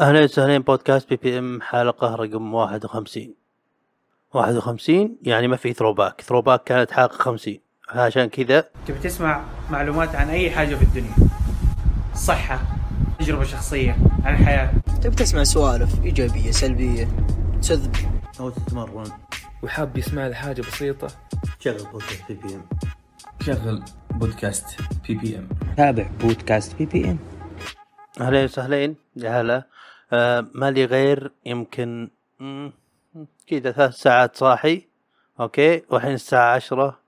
أهلا وسهلا بودكاست PPM حلقة رقم 51 51 يعني ما في throwback throwback كانت حلقة 50 عشان كذا تبي تسمع معلومات عن أي حاجة في الدنيا. صحة تجربة شخصية عن الحياة تبي تسمع سوالف إيجابية سلبية تسذب أو تتمرن. وحاب يسمع لي حاجة بسيطة. شغل بودكاست PPM. شغل بودكاست بي بي إم. تابع بودكاست بي بي إم. أهلا وسهلين يا هلا. آه ما لي غير يمكن كذا ثلاث ساعات صاحي okay؟ والحين الساعة عشرة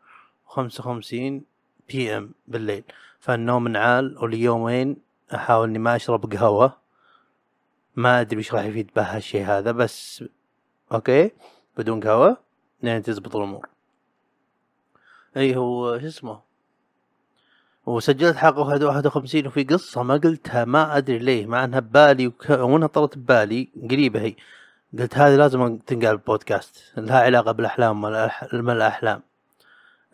وخمسة وخمسين PM بالليل. فالنوم انعال وليومين أحاول إني ما أشرب قهوة. ما أدري إيش راح يفيد بهالشيء هذا بس okay؟ بدون قهوة لين تزبط الأمور. إي هو شو اسمه؟ وسجلت حلقة واحد واحد وخمسين وفي قصة ما قلتها ما أدري ليه مع أنها ببالي وك... وأنها طلت ببالي قريبة هي. قلت هذه لازم تنقال بودكاست لها علاقة بالأحلام. من الأحلام.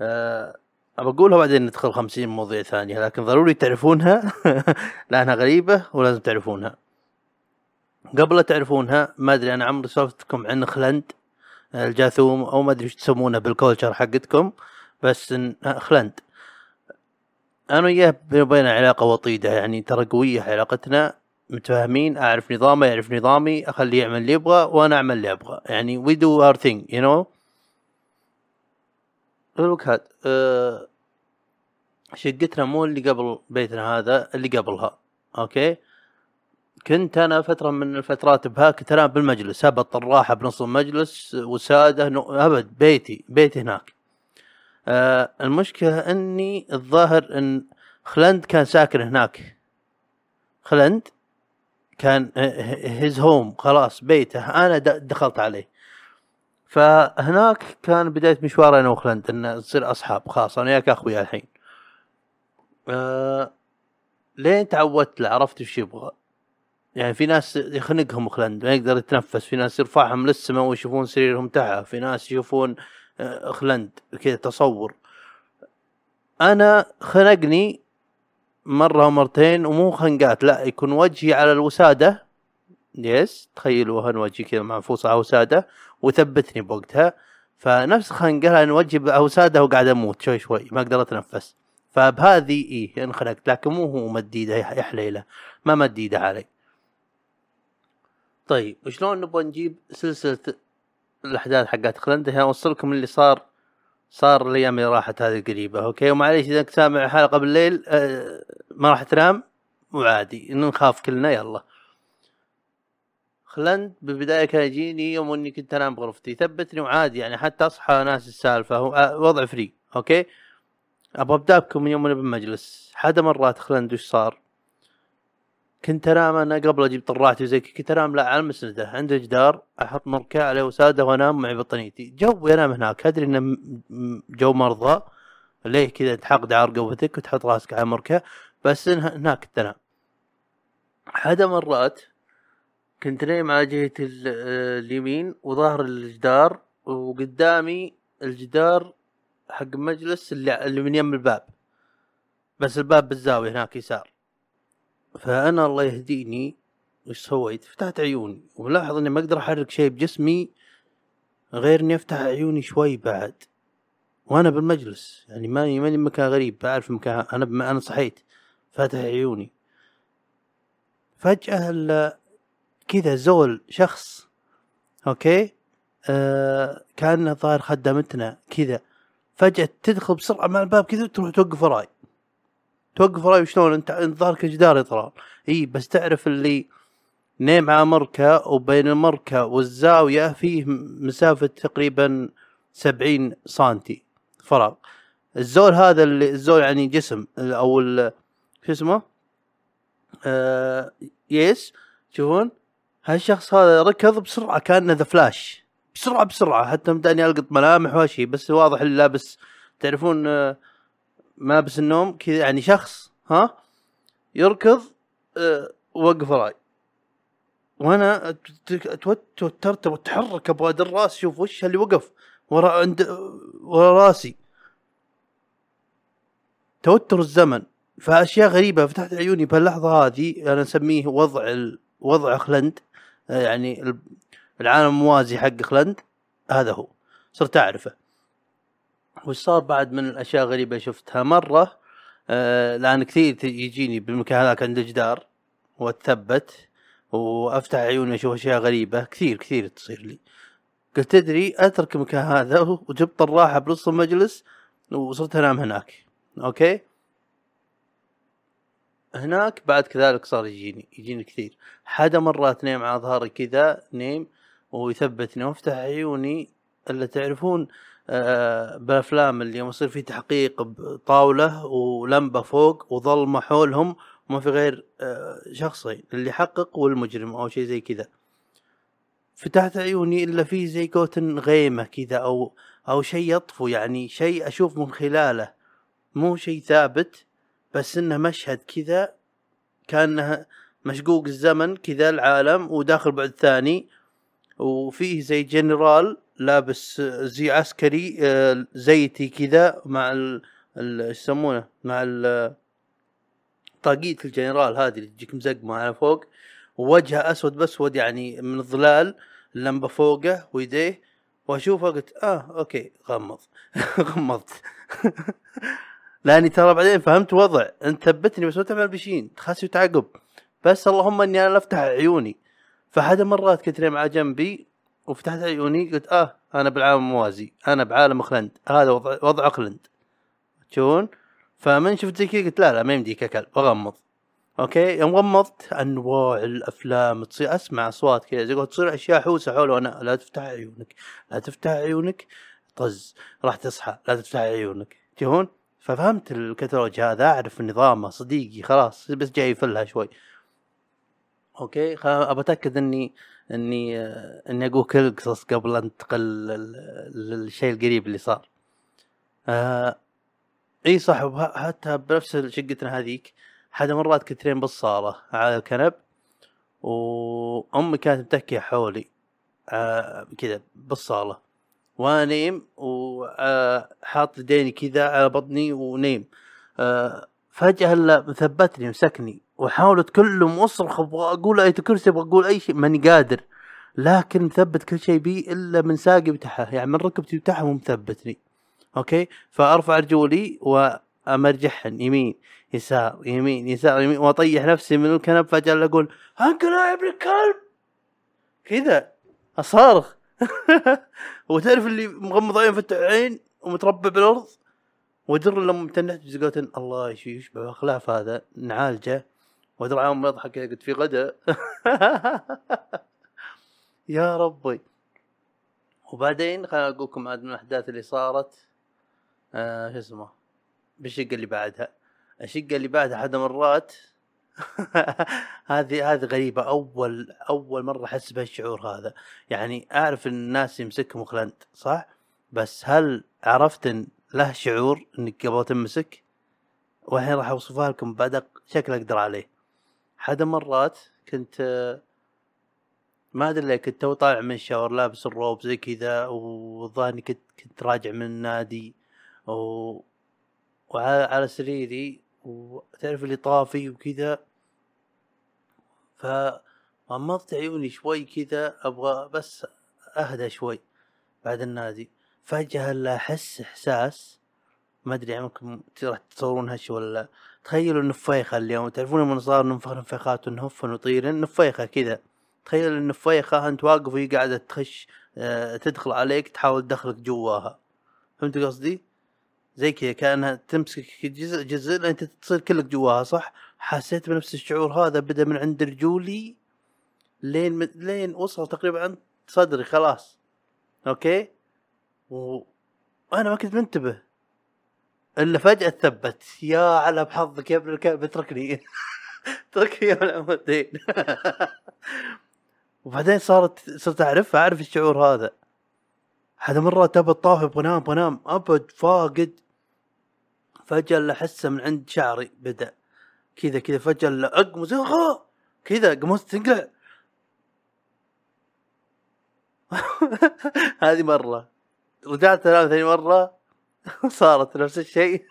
أه... أبى أقولها بعدين ندخل خمسين مواضيع ثانية لكن ضروري تعرفونها. لأنها غريبة ولازم تعرفونها. قبل لا تعرفونها ما أدري أنا عمري سولفتكم عن خلند الجاثوم أو ما أدري إيش تسمونه بال culture حقتكم بس خلند أنا وياه بيني وبينه علاقة وطيدة يعني ترى قوية علاقتنا متفاهمين أعرف نظامه يعرف نظامي اخليه يعمل اللي يبغى وأنا أعمل اللي أبغى يعني we do our thing you know look هاد أه شقتنا مو اللي قبل بيتنا هذا اللي قبلها okay؟ كنت أنا فترة من الفترات بها كنت انام بالمجلس هبط الراحه بنص المجلس وسادة نو- أبد بيتي بيتي هناك. آه المشكلة إني الظاهر إن خلند كان ساكن هناك. خلند كان هيز هوم خلاص بيته أنا دخلت عليه. فهناك كان بداية مشوار أنا وخلند إن نصير أصحاب خلاص أنا وياك اخويا الحين. آه لين تعودت له عرفت إيش يبغى. يعني في ناس يخنقهم خلند ما يقدر يتنفس في ناس يرفعهم للسماء ويشوفون سريرهم تحت في ناس يشوفون آه، خلند كذا تصور. أنا خنقني مرة ومرتين ومو خنقات لا يكون وجهي على الوسادة. يس تخيلوا وهن وجهي كذا منفوص على وسادة وثبتني بوقتها. فنفس خنقه لأن وجهي على وسادة وقاعد أموت شوي شوي ما أقدر اتنفس فبهذه إيه انخنقت لكن مو هو مد إيده يا حليله ما مد إيده علي. طيب وشلون نبغى نجيب سلسلة الأحداث حقت خلنده عشان أوصلكم اللي صار صار الأيام اللي راحت هذه القريبه okay؟ ومعليش إذا انت سامع حلقة بالليل آه ما راح تنام وعادي إنه نخاف كلنا يلا. خلند بالبداية كان يجيني يوم إني كنت أنام بغرفتي. ثبتني وعادي يعني حتى أصحى ناس السالفة. هو آه، وضع free. okay؟ أبغى أبدأ بكم من يوم أنا بالمجلس. حدا مرات خلند وش صار. كنت أنام أنا قبل أجيب طراحتي وزي كنت أنام لا على المسنده عند جدار أحط مركع عليه وسادة وأنام معي بطانيتي جو أنام هناك أدري إنه جو مرضى ليه كذا تحقد على رقبتك وتحط راسك على مركع بس هناك كنت أنام. حدا مرات كنت نايم على جهة آه، اليمين وظهر الجدار وقدامي الجدار حق اللي, اللي من يم الباب. بس الباب بالزاوية هناك يسار. فأنا الله يهديني وش سويت؟ فتحت عيوني وملاحظ إني ما أقدر أحرك شيء بجسمي غير إني أفتح عيوني شوي بعد وأنا بالمجلس. يعني ماني ماني مكان غريب بعرف مكان أنا بم... أنا صحيت فاتح عيوني. فجأة كذا زول شخص okay؟ آه كان ظاهر خدمتنا كذا. فجأة تدخل بسرعة مع الباب كذا وتروح توقف وراي. توقف وراي شلون انت ظهرك جدار يطلع. إي بس تعرف اللي نيم على مركة وبين المركة والزاوية فيه مسافة تقريبا سبعين سنتي فراغ. الزول هذا اللي الزول يعني جسم أو شو اسمه؟ آه yes تشوفون هالشخص هذا ركض بسرعة كأنه The Flash. بسرعة بسرعة. حتى مداني ألقط ملامح وشي بس واضح اللي لابس تعرفون آه ملابس النوم كذا يعني شخص ها يركض آه وقف وراي. وأنا توترت واتحرك أبغى ادر راسي أشوف وش اللي وقف ورا عند ورا راسي. توتر الزمن. فأشياء غريبة فتحت عيوني. بهاللحظه هذه أنا أسميه وضع ال... وضع اخلند آه، يعني ال- العالم الموازي حق اخلند هذا هو. صرت أعرفه. وش صار بعد من الأشياء الغريبه شفتها مرة آه لأن كثير يجيني بالمكان هذاك عند الجدار وأتثبت وأفتح عيوني أشوف أشياء غريبة كثير كثير تصير لي. قلت تدري أترك المكان هذا وجبت الراحة بنص المجلس وصرت أنام هناك. okay؟ هناك بعد كذلك صار يجيني يجيني كثير. حدا مرات نيم على ظهري كذا نيم ويثبتني وأفتح عيوني الا تعرفون آه بالافلام اللي يوم يصير في تحقيق بطاولة ولمبة فوق وظلمة حولهم وما في غير آه شخصين اللي يحقق والمجرم أو شيء زي كذا. فتحت عيوني إلا في زي cotton غيمة كذا أو أو شيء يطفو يعني شيء أشوف من خلاله. مو شيء ثابت بس إنه مشهد كذا كأنه مشقوق الزمن كذا العالم وداخل بعد ثاني. وفيه زي جنرال لابس زي عسكري آه، زيتي كذا مع ال يسمونه؟ مع ال طاقية الجنرال هذه اللي تجيك مزقمة على فوق. ووجهه أسود باسود يعني من الظلال اللمبة فوقه ويديه. وأشوفه قلت آه أوكي غمض. غمضت. لأني ترى بعدين فهمت وضع. انت ثبتني بس ما تعمل بشين خاص يتعقب بس اللهم إني أنا افتح عيوني. فحدا مرات كنت نايم على جنبي وفتحت عيوني قلت آه أنا بالعالم الموازي أنا بعالم اخلند هذا وضع وضع اخلند تشوفون فمن شفت زي كذا قلت لا لا ما يمديك يا كلب okay؟ يوم غمضت أنواع الأفلام تصير أسمع أصوات كذا زي تصير أشياء حوسة حوله وأنا لا تفتح عيونك لا تفتح عيونك طز راح تصحى لا تفتح عيونك. تشوفون ففهمت الكتالوج هذا أعرف نظامه صديقي خلاص بس جاي يفلها شوي. okay؟ ابى أتأكد إني إني إني أقول كل القصص قبل أن انتقل لل- للشيء القريب اللي صار. آه إي صح حتى بنفس شقتنا هذيك حدا مرات كنت نايم بالصالة على الكنب وأمي كانت متكيه حولي آه كذا بالصالة. وأنا نايم وحاط يديني كذا على بطني ونيم. آه فجأة الا مثبتني مسكني. وحاولت كلهم اصرخ أبغى أقول إيه كرسي أبغى أقول أي شيء ماني قادر. لكن مثبت كل شيء بي إلا من ساقي بتاعها يعني من ركبتي بتاعها مو مثبتني. أوكي؟ فأرفع رجولي وأمرجحهن يمين يسار يمين يسار يمين وأطيح نفسي من الكنب فجأة أقول انقل يا ابن الكلب! كذا أصارخ. وتعرف اللي مغمض عين فتح عين ومتربع بالأرض؟ ودر لما متنحت بزقوت الله يشبه خلاف هذا نعالجه. ودر عام يضحك كذا قلت في غدا. يا ربي. وبعدين خليني أقول لكم عاد من الأحداث اللي صارت. آه شو اسمه؟ بالشقه اللي بعدها. الشقة اللي بعدها حد مرات. هذه هذه غريبة. أول أول مرة أحس بهالشعور هذا. يعني أعرف إن الناس يمسكهم خلنت صح؟ بس هل عرفت إن له شعور إنك قبل تمسك؟ والحين راح أوصفها لكم بعد شكل أقدر عليه. حدا مرات كنت ما أدري ليه كنت تو طالع من الشاور لابس الروب زي كذا وظاهرني كنت كنت راجع من النادي و... وعلى على سريري وتعرف اللي طافي وكذا. فغمضت عيوني شوي كذا أبغى بس أهدى شوي بعد النادي. فجأة أحس إحساس ما أدري عمركم راح تصورون هالشي ولا لا. تخيلوا النفيخة اليوم تعرفون لما صار ننفخ نفيخات ونهف ونطير نفيخة كذا تخيل النفيخة أنت واقف وهي قاعدة تخش آه، تدخل عليك تحاول تدخلك جواها فهمت قصدي؟ زي كذا كأنها تمسك جزء جزء أنت تصير كلك جواها صح؟ حسيت بنفس الشعور هذا بدأ من عند رجولي لين لين وصل تقريبا عند صدري خلاص أوكي؟ وأنا ما كنت منتبه الا فجأة ثبت يا على بحظك يا ابن الكلب اتركني اتركني يا العمودين وبعدين صارت صرت اعرف أعرف الشعور هذا. هذا مرة تبى الطافي أبغى انام أبغى انام أبد فاقد. فجأة اللي احسه من عند شعري بدأ. كذا كذا فجأة اللي كذا قمصت تنقلع هذه مرة. رجعت ثاني مرة. صارت نفس الشيء.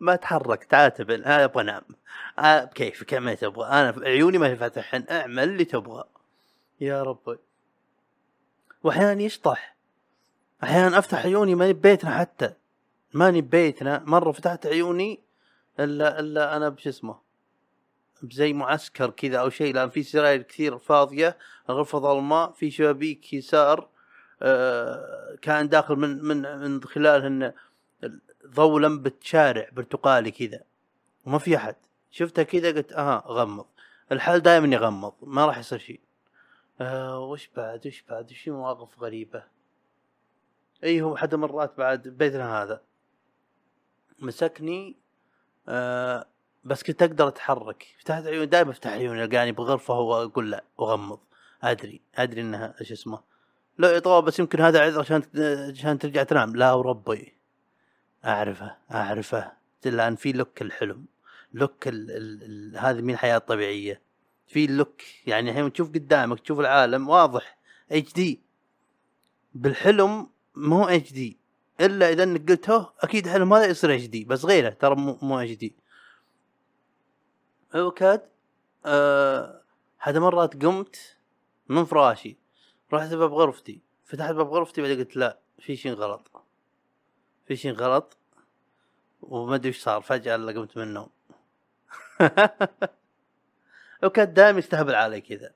ما تحركت عاتب أنا أبغى أنام. آه كيفك ما تبغى. أنا عيوني ما فاتحن أعمل اللي تبغى. يا ربي. واحيانا يشطح. أحيانا أفتح عيوني ماني ببيتنا حتى. ماني ببيتنا. مرة فتحت عيوني إلا إلا أنا بش اسمه بزي معسكر كذا أو شيء لأن في سراير كثير فاضية الغرفه ظلماء في شبابيك يسار. آه كان داخل من من من خلالهن ضوء لمبة شارع برتقالي كذا وما في أحد. شفتها كذا قلت أها غمض. الحال دائما يغمض ما راح يصير شيء. آه وش بعد؟ وش بعد؟ وش مواقف غريبة؟ اي هو حتى مرات بعد بيتنا هذا. مسكني آه بس كنت أقدر أتحرك. فتحت عيوني دائما أفتح عيوني ألقاني بغرفة واقول لا وأغمض. أدري أدري إنها إيش اسمه. لا يا بس يمكن هذا عذر عشان عشان ترجع تنام. لا وربي أعرفه أعرفه. الآن في look الحلم. look ال ال هذه من الحياة الطبيعية. في ال look يعني الحين تشوف قدامك تشوف العالم واضح. اتش دي بالحلم مو اتش دي إلا إذا إنك قلت أكيد حلم هذا يصير HD بس غيره ترى مو مو HD اوكاد أه هذا مرات قمت من فراشي. رحت باب غرفتي. فتحت باب غرفتي بعدين قلت لا في شيء غلط. في شيء غلط وما أدري إيش صار فجأة الا قمت من النوم. وكان دائما يستهبل علي كذا.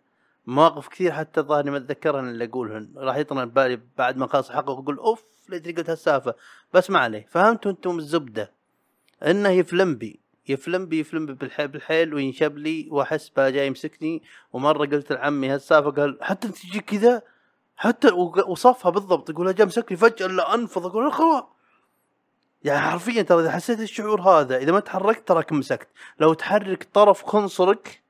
مواقف كثير حتى الظاهر ما اتذكرهن اللي أقولهن. راح يطلع ببالي بعد ما خلص حقه أقول أوف ليتني قلت هالسالفة. بس ما عليه. فهمتوا أنتم الزبدة؟ إنه يفلم بي. يفلم بي يفلم بي بالحيل, بالحيل وينشب لي وأحس بقى جاي يمسكني. ومرة قلت لعمي هالسالفه قال حتى أنت تجي كذا؟ حتى وصفها بالضبط يقول جاي مسكني فجأة إلا أنفض أقول خلاص يعني حرفيا ترى إذا حسيت الشعور هذا إذا ما تحركت تراك مسكت. لو تحرك طرف خنصرك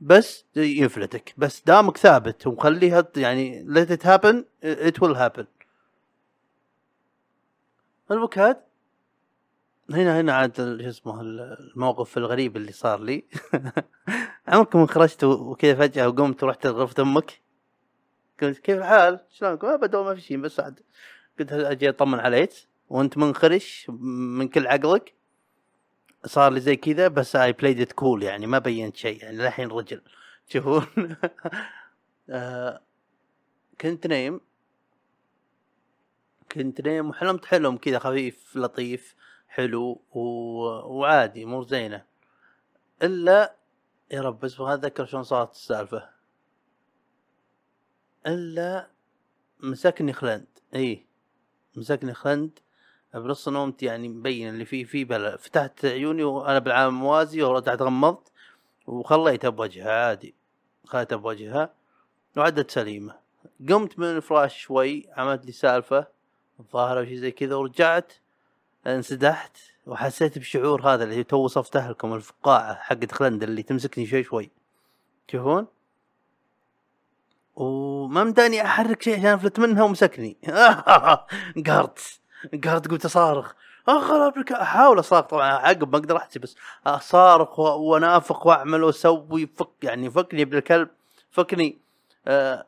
بس يفلتك بس دامك ثابت وخليها يعني let it happen it will happen. البكات هنا هنا عاد شو اسمه الموقف الغريب اللي صار لي. عمركم خرجت وكذا فجأة وقمت ورحت غرفة أمك. قلت كيف الحال؟ شلونكم؟ ابدا ما في شيء بس عاد. قلت أجي أطمن عليك؟ وأنت منخرش من كل عقلك. صار لي زي كذا بس I played it cool يعني ما بينت شيء يعني للحين رجل. تشوفون آه كنت نايم. كنت نايم وحلمت حلم كذا خفيف لطيف. حلو و... وعادي مو زينة. إلا يا رب بس ما اتذكر شلون صارت السالفة. إلا مسكني خلند إي مسكني خلند بنص نومتي يعني مبين اللي فيه في بلا فتحت عيوني وأنا بالعام موازي ورجعت غمضت وخليتها بوجهها عادي. خليتها بوجهها وعدت سليمة. قمت من الفراش شوي عملت لي سالفة الظاهر أو شيء زي كذا ورجعت انسدحت وحسيت بشعور هذا اللي تو وصفته لكم الفقاعة حقت خلند اللي تمسكني شوي شوي. تشوفون وما مداني أحرك شيء عشان افلت منها ومسكني. قهرت. قهرت قلت أصارخ. اخرب أحاول أصارخ. طبعا عقب ما أقدر احكي بس أصارخ وأنافق وأعمل وأسوي فك يعني فكني بالكلب فكني آه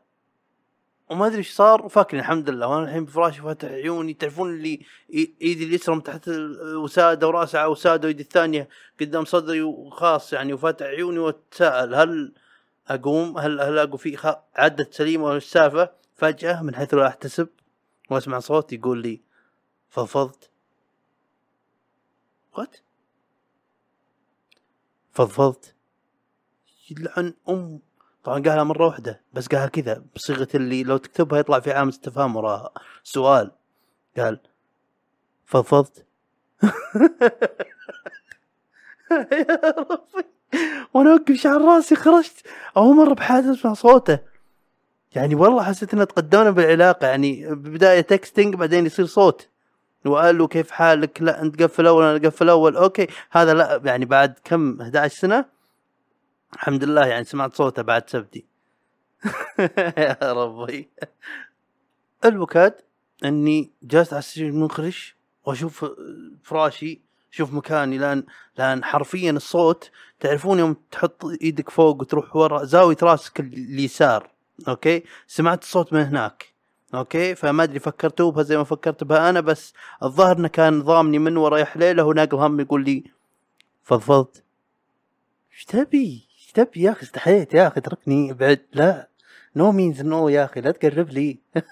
وما أدري إيش صار وفكني الحمد لله. وأنا الحين بفراشي فاتح عيوني تعرفون اللي ايدي اليسرى من تحت الوساده وراسي على وساده وايدي الثانية قدام صدري وخاص يعني وفاتح عيوني وأتساءل هل أقوم؟ هل هل أقوم في عدت سليمه ولا السالفة؟ فجأة من حيث لا أحتسب وأسمع صوت يقول لي فضفضت. وات فضفضت. يلعن ام طبعا قالها مرة واحدة بس قالها كذا بصيغة اللي لو تكتبها يطلع في عام استفهام وراها. سؤال. قال فضفضت. يا ربي. وأنا أوقف شعر راسي خرجت. أول مرة بحياتي أسمع صوته. يعني والله حسيت إنه تقدمنا بالعلاقة. يعني بداية texting بعدين يصير صوت. وقال له كيف حالك؟ لا أنت قفل أول أنا قفل أول. okay. هذا لا يعني بعد كم 11 سنة؟ الحمد لله يعني سمعت صوته بعد سبتي. يا ربي. البكاد إني جالس على السرير منخرش وأشوف فراشي شوف مكاني لأن لأن حرفيا الصوت تعرفون يوم تحط إيدك فوق وتروح ورا زاوية راسك اليسار okay؟ سمعت الصوت من هناك okay؟ فما أدري فكرتوا بها زي ما فكرت بها أنا بس الظاهر إنه كان ضامني من ورا يا حليله وناقل هم يقول لي فضفضت إيش تبي؟ تبي يا أخي استحيت يا أخي اتركني ابعد لا no means no يا أخي لا تقرب لي.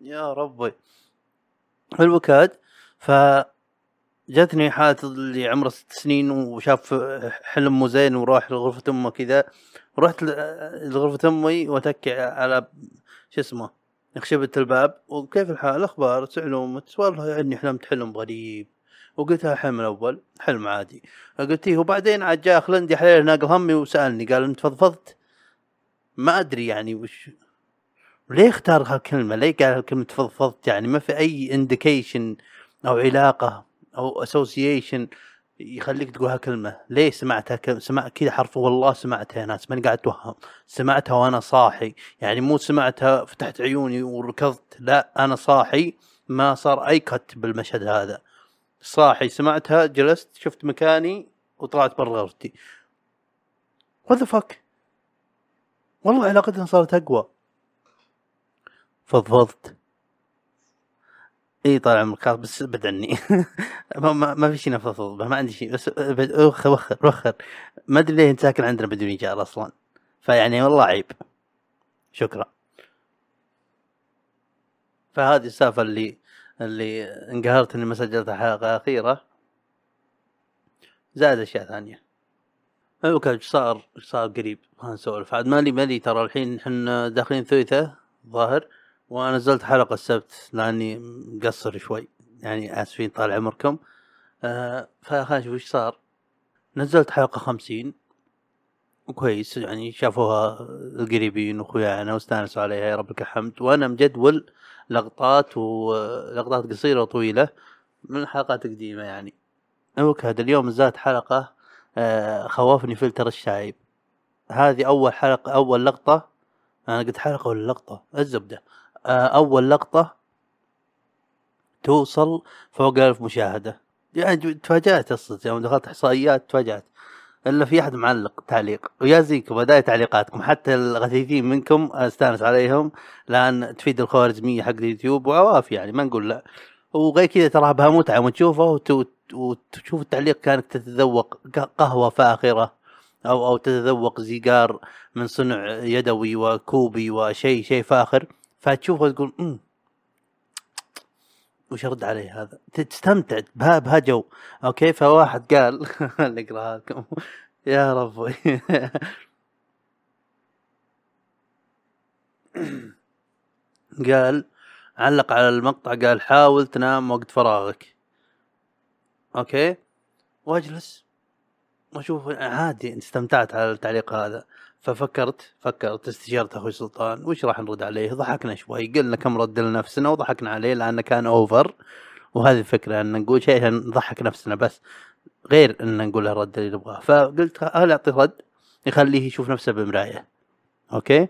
يا ربي. البوكاد ف جتني حالة اللي عمره ست سنين وشاف حلم مو زين وراح لغرفة أمه كذا. رحت لغرفة أمي واتكي على شو اسمه خشبة الباب. وكيف الحال؟ الاخبار سألوا والله إني حلمت حلم غريب. وقلت لها حلم الأول حلم عادي. قلت له وبعدين عاد جاء خلندي حليل ناقل همي وسألني قال إنت فضفضت؟ ما أدري يعني وش ليه اختار هالكلمة؟ ليه قال كلمه فضفضت؟ يعني ما في أي indication أو علاقة أو association يخليك تقول هالكلمة. ليه سمعتها كلمة سمع كذا حرف والله سمعتها يا ناس ماني قاعد اتوهم سمعتها وأنا صاحي. يعني مو سمعتها فتحت عيوني وركضت لا أنا صاحي. ما صار اي cut بالمشهد هذا. صاحي سمعتها جلست شفت مكاني وطلعت برا غرفتي وات فك والله علاقتنا صارت أقوى. فضفضت. إي طال عمرك بس ابعد عني ما, ما, في شيء نفضفض ما عندي شيء بس وخر وخر وخر. ما أدري ليه انت ساكن عندنا بدون إيجار أصلا. فيعني والله عيب. شكرا. فهذه السالفة اللي اللي انقهرت إني ما سجلتها حلقة أخيرة. زائد أشياء ثانية. كان إيش صار؟ إيش صار قريب؟ خلينا نسولف. عاد مالي مالي ترى الحين إحنا داخلين ثلاثة ظاهر ونزلت حلقة السبت لأني مقصر شوي. يعني آسفين طال عمركم. آه فخلينا نشوف إيش صار. نزلت حلقة خمسين. وكويس يعني شافوها القريبين واخويانا واستأنسوا عليها يا رب لك الحمد. وأنا مجدول لقطات ولقطات قصيرة وطويلة من الحلقات القديمة يعني. okay اليوم نزلت حلقة آه، خوفني فلتر الشايب هذه أول حلقة أول لقطة. أنا قلت حلقة ولا لقطة؟ الزبدة. آه، أول لقطة توصل فوق ألف مشاهدة. يعني تفاجأت أصلا يوم دخلت إحصائيات تفاجأت. إلا في أحد معلق تعليق. ويا زينكم بداية تعليقاتكم. حتى الغثيثين منكم أستأنس عليهم لأن تفيد الخوارزمية حق اليوتيوب وعواف يعني ما نقول لا. وغير كذا تراها بها متعة وتشوفه وت- وتشوف التعليق كأنك تتذوق ق- قهوة فاخرة أو أو تتذوق سيجار من صنع يدوي وكوبي وشيء شيء فاخر. فتشوفه تقول امم وش أرد عليه هذا؟ تستمتع بها جو. okay فواحد قال نقراها لكم يا ربي. قال علق على المقطع قال حاول تنام وقت فراغك. okay. واجلس. واشوف عادي انت استمتعت على التعليق هذا. ففكرت فكرت استشارت أخوي سلطان وش راح نرد عليه؟ ضحكنا شوي قلنا كم رد لنفسنا وضحكنا عليه لأنه كان over وهذه الفكرة إن نقول شيء نضحك نفسنا بس غير إن نقول الرد اللي نبغاه فقلت هل أعطيه رد يخليه يشوف نفسه بمراية. okay؟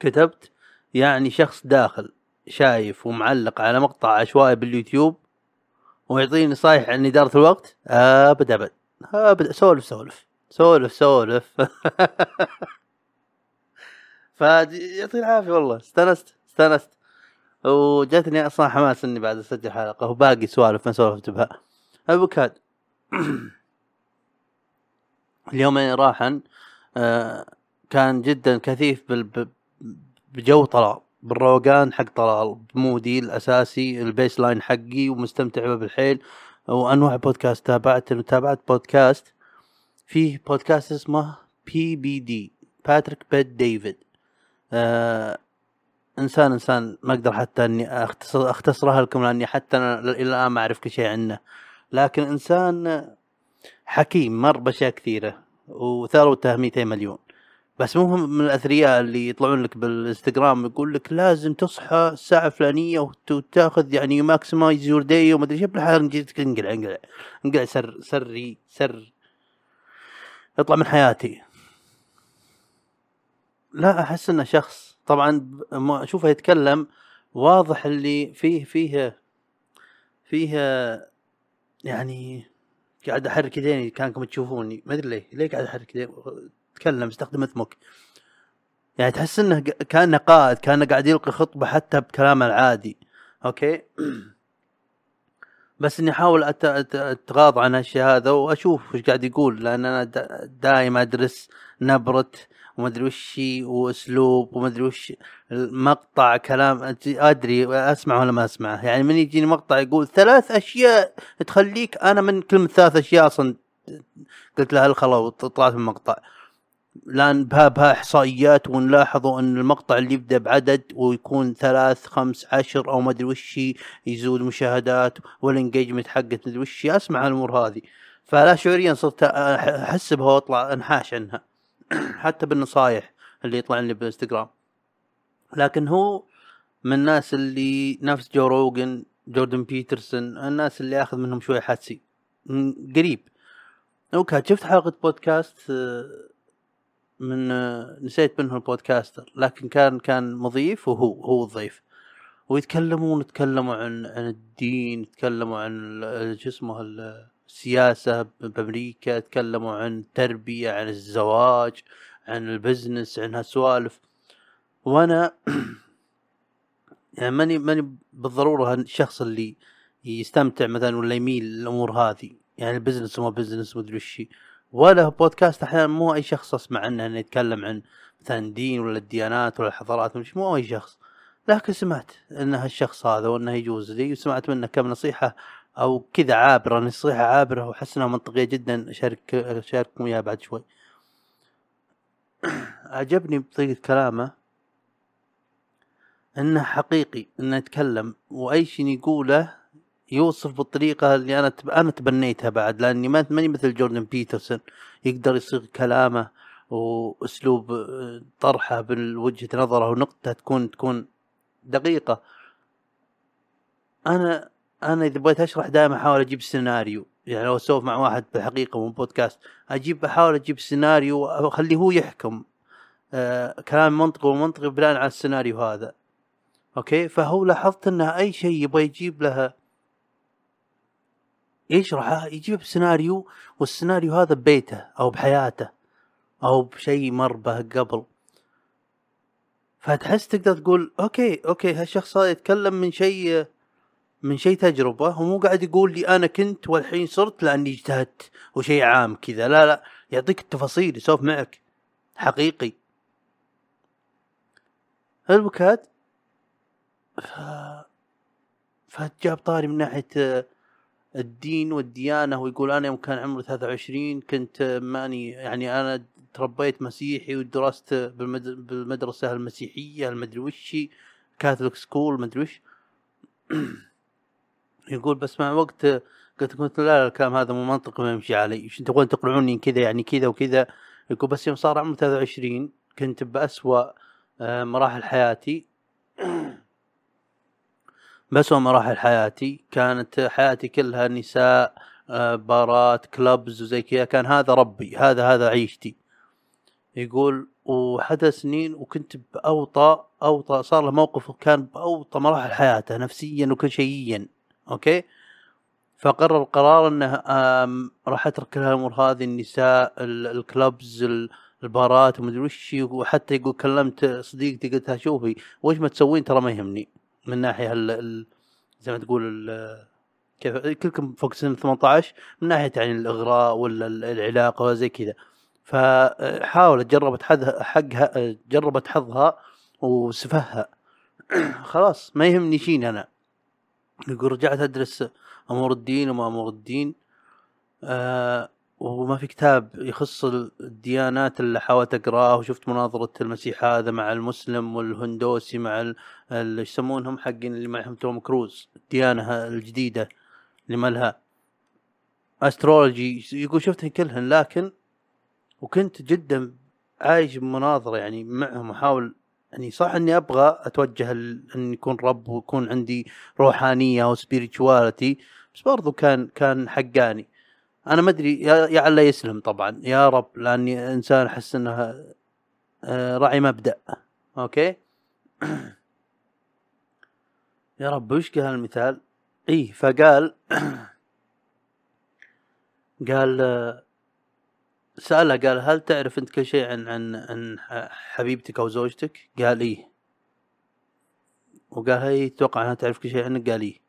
كتبت يعني شخص داخل شايف ومعلق على مقطع عشوائي باليوتيوب ويعطيني نصايح عن إدارة الوقت؟ أبد أبد. أبد سولف سولف. سولف سولف. فيعطيه العافية والله. استانست استانست وجاتني أصلا حماس إني بعد أسجل حلقة وباقي سوالف ما سولفت بها. البوكاد اليومين راحا آه، كان جدا كثيف بجو طلال. بالروقان حق طلال. ب mood ي الأساسي ال baseline حقي ومستمتع به بالحيل. وأنواع بودكاست تابعت تابعت بودكاست فيه بودكاست اسمه PBD باتريك بيت ديفيد آه انسان إنسان ما أقدر حتى إني اختصر أختصرها لكم لأني حتى أنا إلى الآن ما أعرف كل شيء عنه. لكن إنسان حكيم مر بأشياء كثيرة وثروته 200 مليون. بس مو هم من الأثرياء اللي يطلعون لك بالإنستغرام يقول لك لازم تصحى الساعة الفلانية وت- وتاخذ يعني maximize your day وما أدري إيش بالحال جيت انقلع انقلع انقلع سر سري سر. اطلع من حياتي. لا أحس إنه شخص. طبعا ما أشوفه يتكلم واضح اللي فيه فيه فيه يعني قاعد أحرك يديني كانكم تشوفوني. ما أدري ليه ليه قاعد أحرك يديني تكلم استخدم اثمك يعني تحس إنه كأنه قائد كأنه قاعد يلقي خطبة حتى بكلامه العادي. أوكي؟ بس إني أحاول أتغاضى عن هالشيء هذا وأشوف وش قاعد يقول لأن أنا دا- دايم أدرس نبرة وما ادري وش وأسلوب وما ادري وش المقطع كلام أدري اسمع ولا ما أسمعه. يعني من يجيني مقطع يقول ثلاث أشياء تخليك أنا من كلمة ثلاث أشياء أصلا. قلت له الخلا وطلعت من المقطع. لأن بها بها إحصائيات ونلاحظوا أن المقطع اللي يبدأ بعدد ويكون ثلاث خمس عشر أو ما أدري وش يزود مشاهدات والانجيجمنت حقه ما أدري وش أسمع الأمور هذه. فلا شعوريا صرت أحس بها وأطلع أنحاش عنها. حتى بالنصايح اللي يطلع لي بالانستغرام لكن هو من الناس اللي نفس جو روجن جوردن بيترسون الناس اللي أخذ منهم شوي حدسي قريب. okay شفت حلقة بودكاست آه، من نسيت منه ال podcaster لكن كان كان مضيف وهو هو الضيف. ويتكلمون يتكلموا عن عن الدين يتكلموا عن شو اسمه ال- السياسة بأمريكا يتكلموا عن التربية عن الزواج عن ال business عن هالسوالف. وأنا يعني ماني ماني بالضرورة الشخص اللي يستمتع مثلا ولا يميل للأمور هذه. يعني ال business وما business مدري وش ولا بودكاست أحيانا مو أي شخص أسمع عنه انه يتكلم عن مثلا دين ولا الديانات ولا الحضارات مش مو أي شخص. لكن سمعت إن هالشخص هذا وانه يجوز لي وسمعت منه كم نصيحة أو كذا عابرة نصيحة عابرة وأحس إنها منطقية جدا. أشارك أشارككم إياها بعد شوي. عجبني بطريقة كلامه. إنه حقيقي إنه يتكلم وأي شيء يقوله يوصف بالطريقة اللي أنا تب... أنا تبنيتها بعد لأني ما ماني مثل جوردن بيترسون. يقدر يصيغ كلامه وأسلوب آه، طرحه بوجهه نظره ونقطة تكون تكون دقيقة. أنا أنا إذا بغيت أشرح دائما أحاول أجيب سيناريو يعني لو أسولف مع واحد بالحقيقة مو بودكاست أجيب أحاول أجيب سيناريو وأخليه هو يحكم آه كلام منطقي ومنطقي بناء على السيناريو هذا. okay؟ فهو لاحظت أنه أي شيء يبغى يجيب له يشرحه يجيب بسيناريو والسيناريو هذا ببيته أو بحياته أو بشيء مر به قبل. فتحس تقدر تقول okay okay هالشخص هذا يتكلم من شيء من شيء تجربة ومو قاعد يقول لي أنا كنت والحين صرت لأني اجتهدت وشيء عام كذا لا لا يعطيك التفاصيل يسولف معك حقيقي. البودكاست ف... فجاب طاري من ناحية الدين والديانة ويقول أنا يوم كان عمري 23 كنت ماني يعني أنا تربيت مسيحي ودرست بالمد... بالمدرسة المسيحية المدري وش Catholic school مدري وش. يقول بس مع وقت قلت قلت لا لا الكلام هذا مو منطقي ما يمشي علي. إيش تبغون تقنعوني كذا يعني كذا وكذا. يقول بس يوم صار عمري 23 كنت بأسوأ آه، مراحل حياتي. بأسوأ مراحل حياتي. كانت حياتي كلها نساء آه، بارات كلبز وزي كذا. كان هذا ربي هذا هذا عيشتي. يقول وحدث سنين وكنت بأوطى أوطى صار له موقف كان بأوطى مراحل حياته نفسيا وكل شيئيا أوكي؟ فقرر قرار إنه راح أترك الأمور هذه النساء ال- الكلبز ال- البارات ومدري وش. وحتى يقول كلمت صديقتي قلت لها شوفي وش ما تسوين؟ ترى ما يهمني. من ناحية ال ال زي ما تقول كيف كلكم فوق سن 18 من ناحية يعني الإغراء ولا ال- العلاقة ولا زي كذا. فحاولت جربت حقها جربت حظها وسفهها. خلاص ما يهمني شيء أنا. يقول رجعت أدرس أمور الدين وما أمور الدين. آه وما في كتاب يخص الديانات اللي حاولت اقراه وشفت مناظرة المسيح هذا مع المسلم والهندوسي مع ال- ال- إيش يسمونهم حقين اللي معهم توم كروز الديانة الجديدة اللي ما لها. أسترولوجي يقول شفتها كلهن لكن وكنت جدا عايش بمناظرة يعني معهم احاول يعني صح إني أبغى أتوجه إن يكون رب ويكون عندي روحانية أو spirituality بس برضو كان كان حقاني. أنا ما أدري يا يا يسلم طبعا. يا رب لأني إنسان أحس انها آه، راعي مبدأ. أوكي؟ يا رب وش قال المثال؟ إيه فقال قال آه، سأله قال هل تعرف أنت كل شيء عن عن عن حبيبتك أو زوجتك؟ قال إيه. وقال هي تتوقع أنها تعرف كل شيء عنك؟ قال إيه.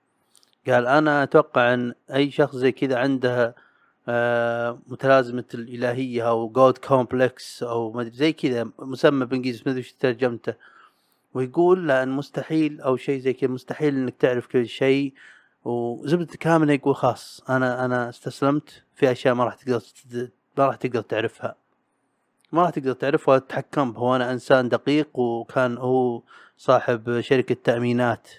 قال أنا أتوقع أن أي شخص زي كذا عنده متلازمة الإلهية أو God complex أو ما أدري زي كذا مسمى بالانجليزي ما أدري ترجمته. ويقول لأن مستحيل أو شيء زي كذا مستحيل إنك تعرف كل شيء. وزبدة كاملة يقول خلاص أنا أنا استسلمت في أشياء ما راح تقدر ما راح تقدر تعرفها. ما راح تقدر تعرفها وتتحكم هو أنا إنسان دقيق وكان هو صاحب شركة تأمينات.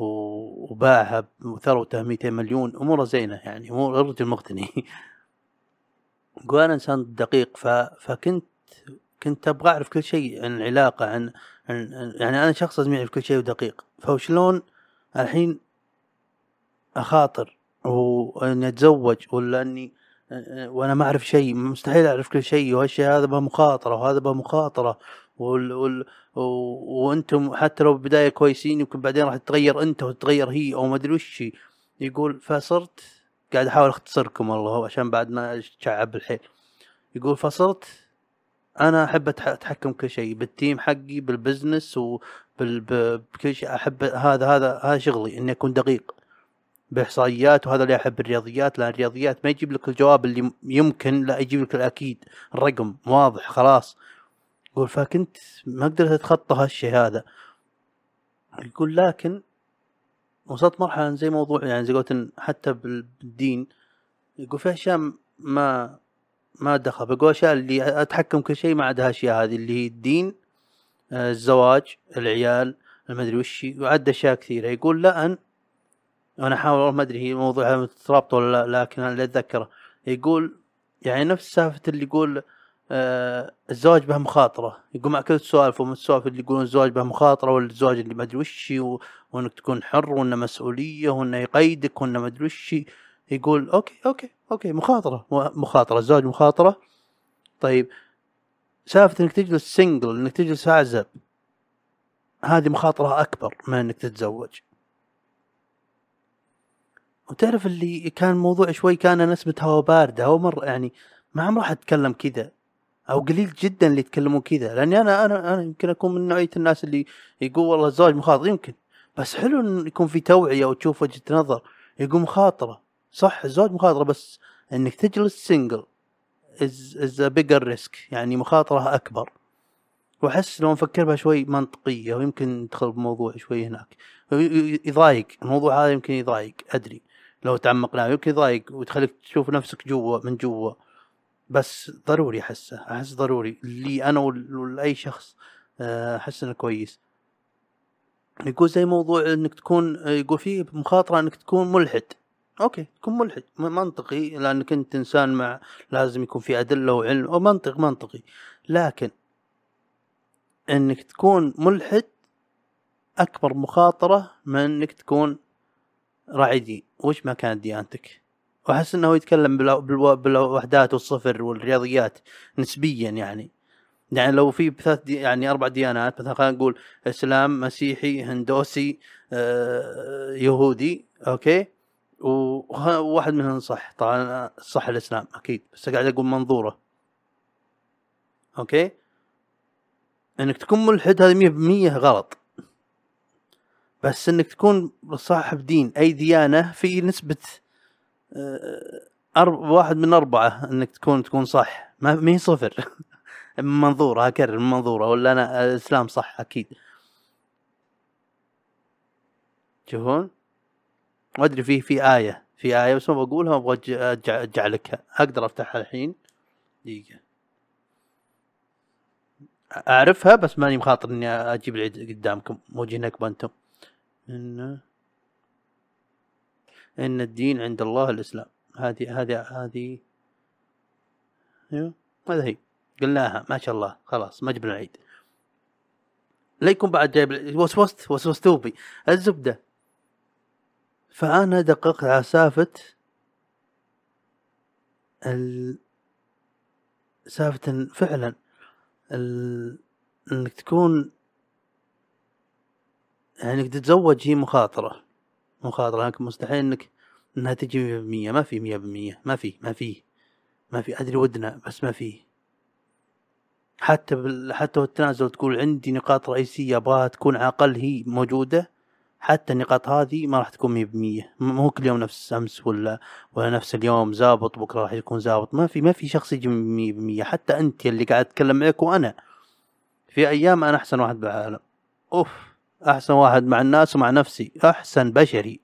وباعها بثروته 200 مليون أموره زينة يعني امور الرجل مغتني يقول أنا إنسان دقيق ف... فكنت كنت أبغى أعرف كل شيء عن العلاقة عن عن- يعني أنا شخص لازم يعرف كل شيء ودقيق. فشلون الحين أخاطر وأني أتزوج ولا أني وأنا ما أعرف شيء مستحيل أعرف كل شيء وهالشيء هذا بمخاطرة وهذا بمخاطرة. وال... وال... وأنتم حتى لو بدايه كويسين يمكن بعدين راح تتغير انت وتتغير هي أو ما أدري وش. يقول فصرت قاعد أحاول أختصركم والله عشان بعد ما أتشعب الحيل. يقول فصرت أنا أحب أتحكم كل شيء بال team حقي بال business وبال ب- بكل شيء. أحب هذا هذا هذا شغلي إني أكون دقيق بإحصائيات وهذا اللي أحب الرياضيات. لأن الرياضيات ما يجيب لك الجواب اللي يمكن لا يجيب لك الأكيد. الرقم واضح خلاص. يقول فكنت ما قدرت أتخطى هالشيء هذا. يقول لكن وصلت مرحلة زي موضوع يعني زي قلت حتى بال- بالدين يقول في أشياء ما ما دخل. بقول أشياء اللي أتحكم كل شيء ما عدا هالأشياء هذه اللي هي الدين آه، الزواج العيال المدري وش هي، وعد أشياء كثيرة. يقول لا ان أنا أحاول ما أدري هي موضوع مترابط ولا لا لكن اللي أتذكره. يقول يعني نفس سالفة اللي يقول آه الزواج به مخاطرة. يقول مع كل السوالف ومن السوالف اللي يقولون الزواج به مخاطرة ولا الزواج اللي ما أدري وش وإنك تكون حر وإنه مسؤولية وإنه يقيدك وإنه ما أدري وش. يقول أوكي أوكي أوكي مخاطرة مخاطرة الزواج مخاطرة. طيب سالفة إنك تجلس single إنك تجلس اعزب هذه مخاطرة أكبر من إنك تتزوج. وتعرف اللي كان موضوع شوي كان نسمة هواء باردة. أو مرة يعني ما عم راح أتكلم كذا. أو قليل جدا اللي يتكلمون كذا. لأني أنا أنا أنا يمكن أكون من نوعية الناس اللي يقول والله الزواج مخاطر يمكن. بس حلو إن يكون في توعية وتشوف وجهة نظر. يقول مخاطرة. صح الزواج مخاطرة بس إنك تجلس سنجل is a bigger risk. يعني مخاطرة أكبر. وأحس لو نفكر بها شوي منطقية ويمكن ندخل بموضوع شوي هناك. يضايق. الموضوع هذا يمكن يضايق. أدري. لو تعمقنا يمكن يضايق. وتخليك تشوف نفسك جوا من جوا. بس ضروري أحسه أحس ضروري لي أنا ول- ولأي شخص آه، أحس إنه كويس. يقول زي موضوع إنك تكون يقول فيه مخاطرة إنك تكون ملحد. أوكي تكون ملحد منطقي لأنك أنت إنسان مع لازم يكون في أدلة وعلم أو منطق منطقي. لكن إنك تكون ملحد أكبر مخاطرة من إنك تكون راعي دين. وش ما كانت ديانتك؟ وأحس إنه يتكلم بالو- بالو- بالوحدات والصفر والرياضيات نسبيا يعني. يعني لو في ثلاث دي يعني أربع ديانات مثلا خلينا نقول إسلام مسيحي هندوسي آه، يهودي أوكي؟ وواحد منهم صح. طبعا صح الإسلام أكيد. بس قاعد أقول منظوره. أوكي؟ إنك تكون ملحد هذه مية بالمية غلط. بس إنك تكون صاحب دين. أي ديانة في نسبة أرب... واحد من أربعة إنك تكون تكون صح. ما ما هي صفر. من منظورة اكرر من منظورة ولا أنا الإسلام صح؟ أكيد. تشوفون وادري في في آية في آية بس ما بقولها أبغى أج- أرجع أرجع لك. أقدر أفتحها الحين؟ دقيقة. أعرفها بس ماني مخاطر إني أجيب العيد قدامكم. موجهينك أنتم ان إن الدين عند الله الإسلام. هذه هذه هذه أيوه هذا هي. قلناها ما شاء الله. خلاص ما جبنا العيد. لا يكون بعد جايب. وسوست وسوستوا بي الزبدة. فأنا دققت على سالفه ال... إن فعلا. ال... إنك تكون يعني إنك تتزوج هي مخاطرة. مخاطرة لكن مستحيل إنك إنها تجي مية. بالمية ما في مية بالمية. ما في ما في ما في. أدري ودنا بس ما في. حتى بال... حتى والتنازل تقول عندي نقاط رئيسية أبغاها تكون على الأقل هي موجودة. حتى النقاط هذه ما راح تكون 100% م- مو كل يوم نفس أمس ولا ولا نفس اليوم زابط بكرة راح يكون زابط. ما في ما في شخص يجي 100% حتى أنت اللي قاعد أتكلم معك وأنا. في أيام أنا أحسن واحد بالعالم. أوف. أحسن واحد مع الناس ومع نفسي. أحسن بشري.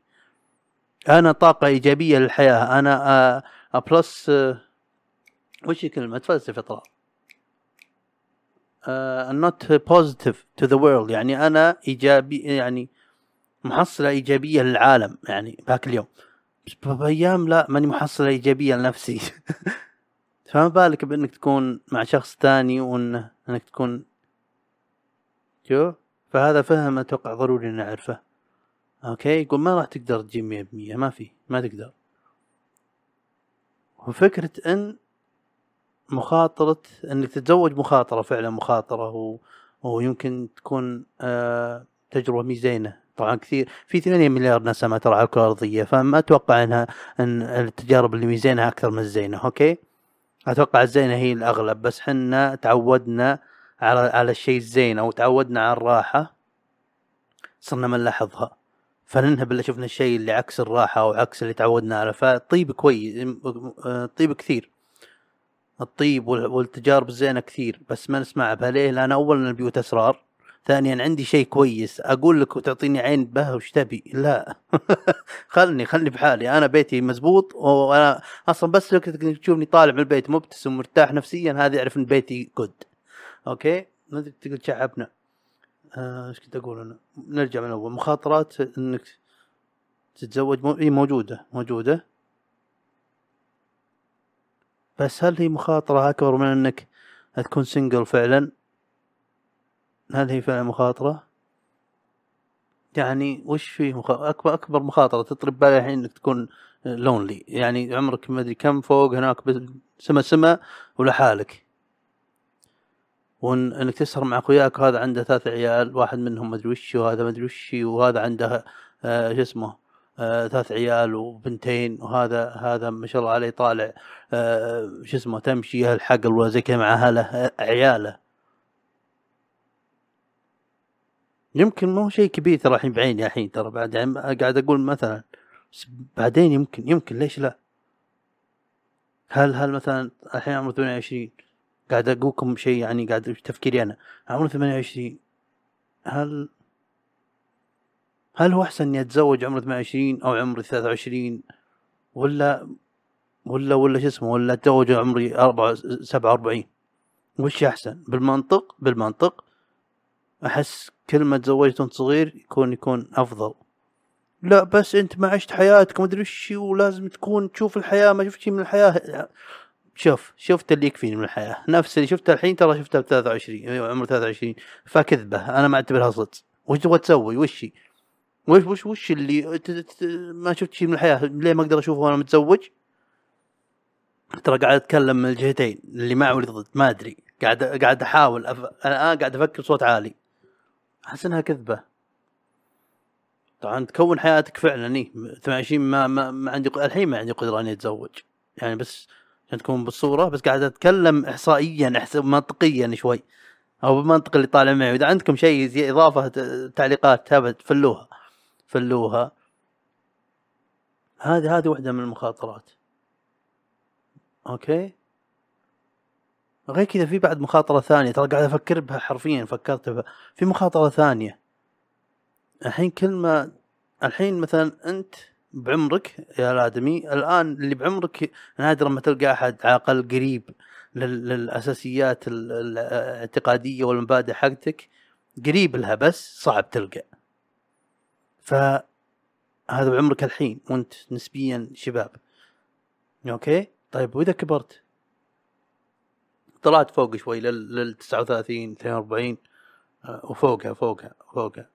أنا طاقة إيجابية للحياة. أنا آه بلس آه وش الكلمة تفلسف اطلع not positive to the world. يعني أنا إيجابي يعني محصلة إيجابية للعالم. يعني ذاك اليوم. بس بأيام لا ماني محصلة إيجابية لنفسي. فما بالك بإنك تكون مع شخص ثاني وان إنك تكون شو؟ فهذا فهم أتوقع ضروري نعرفه أوكي يقول ما راح تقدر تجيب مية بمية ما في ما تقدر. وفكرة إن مخاطرة انك تتزوج مخاطرة فعلا مخاطرة و... ويمكن تكون آه تجربة مي زينة. طبعا كثير في 8 مليار نسمة ترى على الكرة الأرضية فما أتوقع أنها أن التجارب اللي ميزينها أكثر من الزينة أوكي؟ أتوقع الزينة هي الأغلب بس حنا تعودنا على على الشيء الزين أو تعودنا على الراحة صرنا ما نلاحظها. فننهب اللي شفنا الشيء اللي عكس الراحة أو عكس اللي تعودنا عليه. فالطيب كويس الطيب كثير. الطيب وال- والتجارب الزينة كثير بس ما نسمعها بها. لأن أولا البيوت أسرار ثانيا عندي شيء كويس. أقول لك وتعطيني عين به وش تبي؟ لا. خلني خلني بحالي. أنا بيتي مزبوط وأنا أصلا بس كنت تشوفني طالع من البيت مبتسم ومرتاح نفسيا هذا يعرف إن بيتي good أوكي؟ ما أدري تقول شعبنا آه، إيش كنت أقول أنا؟ نرجع من اول مخاطرات إنك تتزوج مو... إيه موجودة موجودة. بس هل هي مخاطرة أكبر من إنك تكون single فعلا؟ هل هي فعلا مخاطرة؟ يعني وش فيه مخ... أكبر أكبر مخاطرة تطرب بالي الحين إنك تكون لونلي يعني عمرك ما أدري كم فوق هناك بس سما سما ولحالك وإن إنك تسهر مع أخوياك وهذا عنده ثلاث عيال واحد منهم ما أدري وش وهذا ما أدري وش وهذا عنده آه شو اسمه آه ثلاث عيال وبنتين وهذا هذا ما شاء الله عليه طالع آه شو اسمه تمشي الحقل ولا زي كذا مع أهله آه، عياله يمكن مو شيء كبير ترى الحين بعيني الحين ترى بعد يعني قاعد أقول مثلا بس بعدين يمكن يمكن ليش لا؟ هل هل مثلا الحين عمري 28 قاعد أقولكم شيء يعني قاعد تفكيري أنا. عمري 28 هل هل هو أحسن إني أتزوج عمري 28 أو عمري 23 ولا ولا ولا شو اسمه ولا أتزوج عمري 4 47 وش أحسن؟ بالمنطق بالمنطق أحس كل ما تزوجت وأنت صغير يكون يكون أفضل. لا بس أنت ما عشت حياتك ما أدري وش ولازم تكون تشوف الحياة ما شفت شيء من الحياة. شوف شفت اللي يكفيني من الحياة. نفس اللي شفته الحين ترى شفته ب 23 أيوة، عمر 23 فكذبة أنا ما أعتبرها صدق. وش تبغى تسوي؟ وش؟ وش وش وش اللي ما شفت شيء من الحياة؟ ليه ما أقدر أشوفه وأنا متزوج؟ ترى قاعد أتكلم من الجهتين اللي مع واللي ضد ما أدري. قاعد قاعد أحاول أف... أنا الان قاعد أفكر بصوت عالي. أحس إنها كذبة. طبعا تكون حياتك فعلا إيه 28 ما, ما, ما عندي الحين ما عندي قدرة إني أتزوج. يعني بس تكون بالصورة بس قاعد أتكلم احصائيا إحس... منطقيا شوي. أو بالمنطق اللي طالع معي. وإذا عندكم شيء زي إضافة تعليقات تابت فلوها فلوها هذه هذه واحدة من المخاطرات. أوكي؟ غير كذا في بعد مخاطرة ثانية. ترى قاعد أفكر بها حرفيا فكرت بها. في مخاطرة ثانية. الحين كل ما الحين مثلا أنت بعمرك يا الآدمي الآن اللي بعمرك نادرا ما تلقى أحد عاقل قريب لل- للأساسيات ال- ال- الاعتقادية والمبادئ حقتك قريب لها بس صعب تلقى. فهذا بعمرك الحين وأنت نسبيا شباب. أوكي؟ طيب وإذا كبرت؟ طلعت فوق شوي لل لل 39 42 آه، وفوقها فوقها فوقها.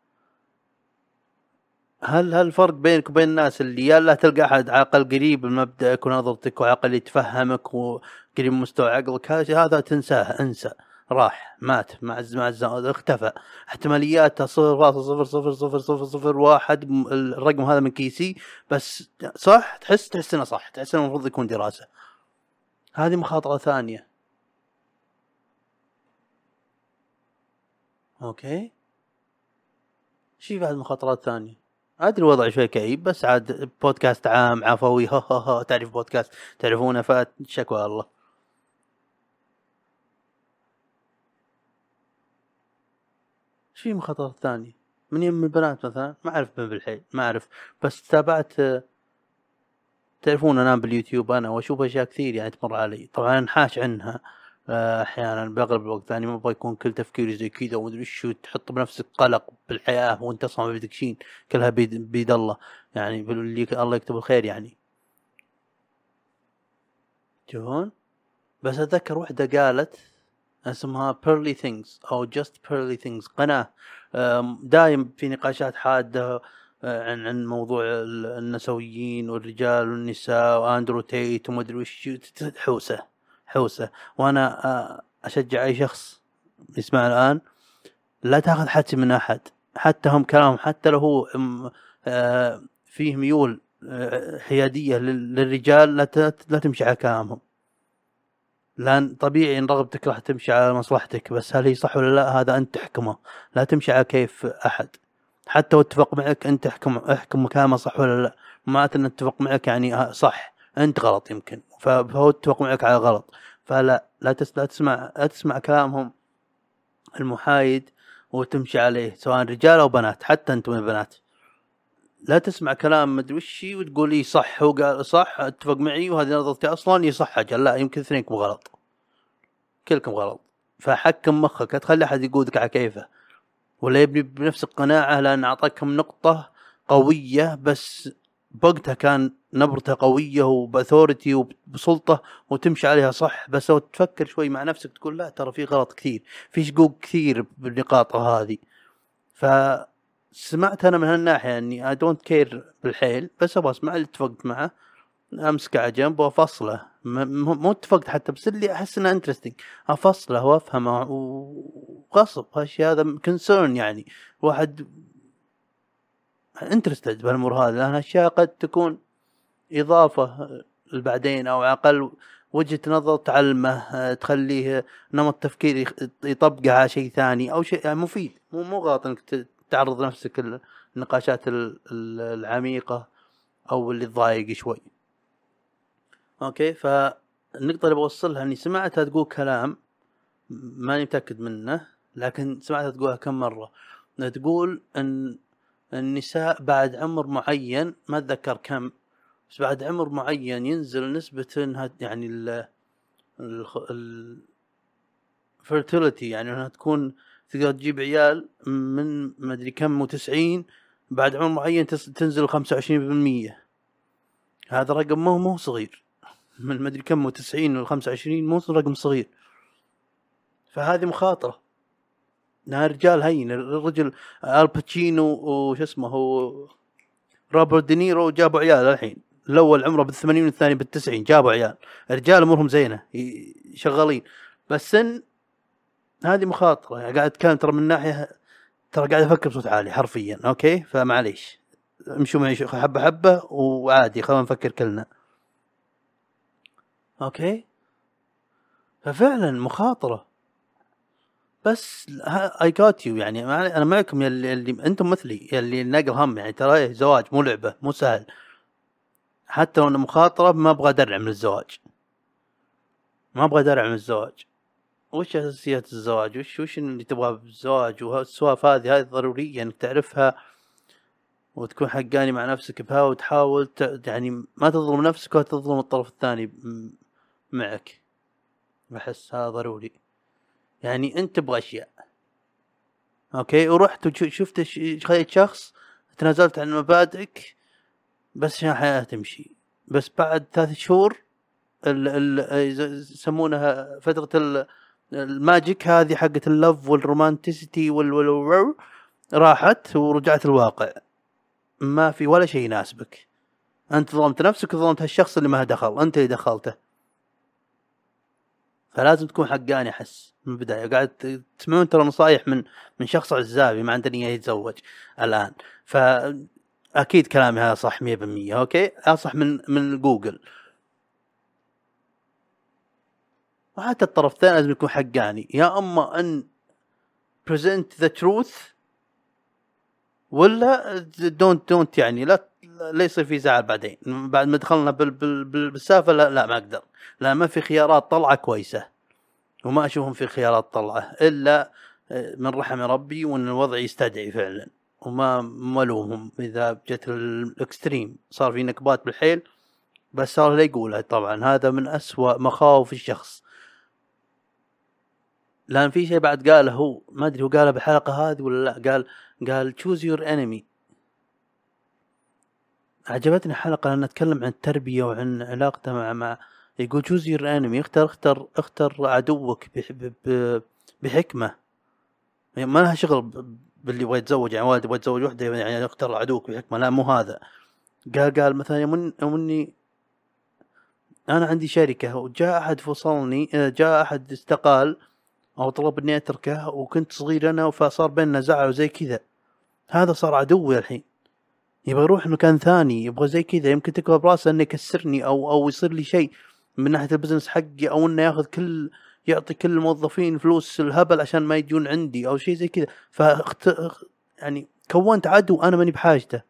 هل هل الفرق بينك وبين الناس اللي يا لا تلقى أحد عاقل قريب لمبدأك ونظرتك وعاقل يتفهمك وقريب من مستوى عقلك هذا تنساه انسى. راح مات مع مع اختفى. احتمالياته صفر فاصل صفر صفر صفر صفر صفر واحد الرقم هذا من كيسي. بس صح؟ تحس تحس إنه صح. تحس إنه المفروض يكون دراسة. هذه مخاطرة ثانية. أوكي. شي بعد مخاطرات ثانية؟ أدري الوضع شوي كئيب بس عاد بودكاست عام عفوي ها ها ها تعرف بودكاست تعرفونه فشكوى الله. إيش في مخاطرات ثانية؟ من يم البنات مثلا؟ ما أعرف من بالحيل ما أعرف. بس تابعت تعرفون انام باليوتيوب أنا وأشوف أشياء كثير يعني تمر علي. طبعا انحاش عنها. أحيانا بأغلب الوقت يعني ما أبغى يكون كل تفكيري زي كذا ومدري وش تحط بنفسك قلق بالحياة وأنت أصلا ما بدك شيء كلها بيد, بيد الله. يعني اللي الله يكتب الخير يعني. تشوفون بس أتذكر وحدة قالت اسمها Pearly Things أو Just Pearly Things قناة. دايم في نقاشات حادة آه، عن عن موضوع ال- النسويين والرجال والنساء وأندرو تيت ومدري وش حوسه حوسة. وأنا آه، أشجع أي شخص يسمع الآن لا تأخذ حكي من أحد. حتى هم كلامهم حتى لو هو آه، فيه ميول آه، حيادية لل- للرجال لا تمشي على كلامهم. لأن طبيعي إن رغبتك راح تمشي على مصلحتك بس هل هي صح ولا لا هذا أنت تحكمه. لا تمشي على كيف أحد. حتى لو اتفق معك أنت احكم احكم كلامه صح ولا لا. معناته انه اتفق معك يعني صح. انت غلط يمكن. فهو اتفق معك على غلط. فلا لا تس لا تسمع لا تسمع كلامهم المحايد وتمشي عليه سواء رجال أو بنات حتى أنت من البنات. لا تسمع كلام مدري وتقول لي صح هو قال صح اتفق معي وهذه نظرتي أصلا هي صح أجل. لا يمكن اثنينكم غلط. كلكم غلط. فحكم مخك لا تخلي أحد يقودك على كيفه. ولا يبني بنفس القناعه لأن اعطاكم نقطة قوية بس بوقتها كان نبرته قوية وبأثورتي وبسلطة وتمشي عليها صح بس لو تفكر شوي مع نفسك تقول لا ترى في غلط كثير في شقوق كثير بالنقاط هذه. فسمعت أنا من هالناحية إني I don't care بالحيل بس أبغى أسمع اللي اتفقت معه أمسكه على جنب وأفصله. مو اتفقت حتى بس اللي أحس إنه interesting أفصله وأفهمه وغصب هالشيء هذا concern يعني. واحد interested بهالامور هذه لأن أشياء قد تكون إضافة لبعدين أو الاقل وجهة نظر تعلمه تخليه نمط تفكير يطبقه على شيء ثاني أو شيء يعني مفيد. مو مو غلط إنك تعرض نفسك للنقاشات ال- ال- العميقة أو اللي تضايق شوي. أوكي؟ فالنقطة اللي بوصلها إني سمعتها تقول كلام ماني متأكد منه لكن سمعتها تقولها كم مرة. تقول إن النساء بعد عمر معين ما أتذكر كم بس بعد عمر معين ينزل نسبة إنها يعني ال ال fertility يعني إنها تكون تقدر تجيب عيال من ما أدري كم و90 بعد عمر معين تنزل 25% هذا رقم مو مو صغير. من ما أدري كم و90 وال 25 مو رقم صغير. فهذه مخاطرة. لأن الرجال هين الرجل آل باتشينو وش اسمه هو روبرت دينيرو جابوا عيال الحين. الأول عمره بالثمانين والثاني بالتسعين جابوا عيال. الرجال أمورهم زينة شغالين. بس سن هذه مخاطرة. يعني قاعد أتكلم ترى من ناحية ترى قاعد أفكر بصوت عالي حرفيا أوكي؟ فمعليش امشوا معي حبة حبة وعادي خلينا نفكر كلنا. أوكي؟ ففعلا مخاطرة. بس I got you يعني أنا معكم يلي, يلي أنتم مثلي يلي نقل هم. يعني ترى إيه زواج مو لعبة مو سهل. حتى لو انه مخاطرة ما أبغى أدرع من الزواج. ما أبغى أدرع من الزواج. وش أساسيات الزواج؟ وش وش اللي تبغاه بالزواج؟ والسوالف هذه هذه ضرورية إنك تعرفها. وتكون حقاني مع نفسك بها وتحاول ت... يعني ما تظلم نفسك ولا تظلم الطرف الثاني معك. بحس هذا ضروري. يعني انت تبغى أشياء. أوكي؟ ورحت وشفت شخص تنازلت عن مبادئك بس عشان الحياة تمشي. بس بعد ثلاث شهور يسمونها فترة ال ال magic هذه حقت اللف وال romanticity وال وال وال- راحت ورجعت الواقع. ما في ولا شيء يناسبك. أنت ظلمت نفسك وظلمت هالشخص اللي ما دخل. أنت اللي دخلته. فلازم تكون حقاني أحس من البداية. قاعد تسمعون ترى نصايح من من شخص عزابي ما عنده نية يتزوج الآن. فاكيد كلامي هذا صح 100% أوكي؟ اصح من من جوجل. وحتى الطرف الثاني لازم يكون حقاني. يا أما أن present the truth ولا don't don't يعني لا لا يصير في زعل بعدين. بعد ما دخلنا بال بال بال بالسالفه لا لا ما أقدر. لا ما في خيارات طلعة كويسة. وما أشوفهم في خيارات طلعة إلا آه، من رحم ربي وإن الوضع يستدعي فعلا. وما ما ألومهم إذا جت ال extreme. صار في نكبات بالحيل بس صار لا يقولها طبعا. هذا من أسوأ مخاوف الشخص. لأن في شيء بعد قاله هو. ما أدري هو قاله بالحلقة هذه ولا لا. قال قال choose your enemy عجبتني حلقة لأنها تتكلم عن التربية وعن علاقته مع مع يقول تشوز يور أنمي اختر اختر اختر عدوك بح- ب- ب- بحكمة. يعني ما لها شغل باللي يبغى يتزوج يعني والد يبغى يتزوج وحدة يعني اختر عدوك بحكمة لا مو هذا. قال قال مثلا يوم إني أنا عندي شركة وجاء أحد فصلني جاء أحد استقال أو طلب إني أتركه وكنت صغير أنا فصار بيننا زعل وزي كذا. هذا صار عدوي الحين. يبغى يروح مكان ثاني يبغى زي كذا يمكن تكبر براسه إنه يكسرني أو أو يصير لي شيء من ناحية البزنس حقي أو إنه ياخذ كل يعطي كل الموظفين فلوس الهبل عشان ما يجون عندي أو شيء زي كذا. فاخت يعني كونت عدو أنا ماني بحاجته.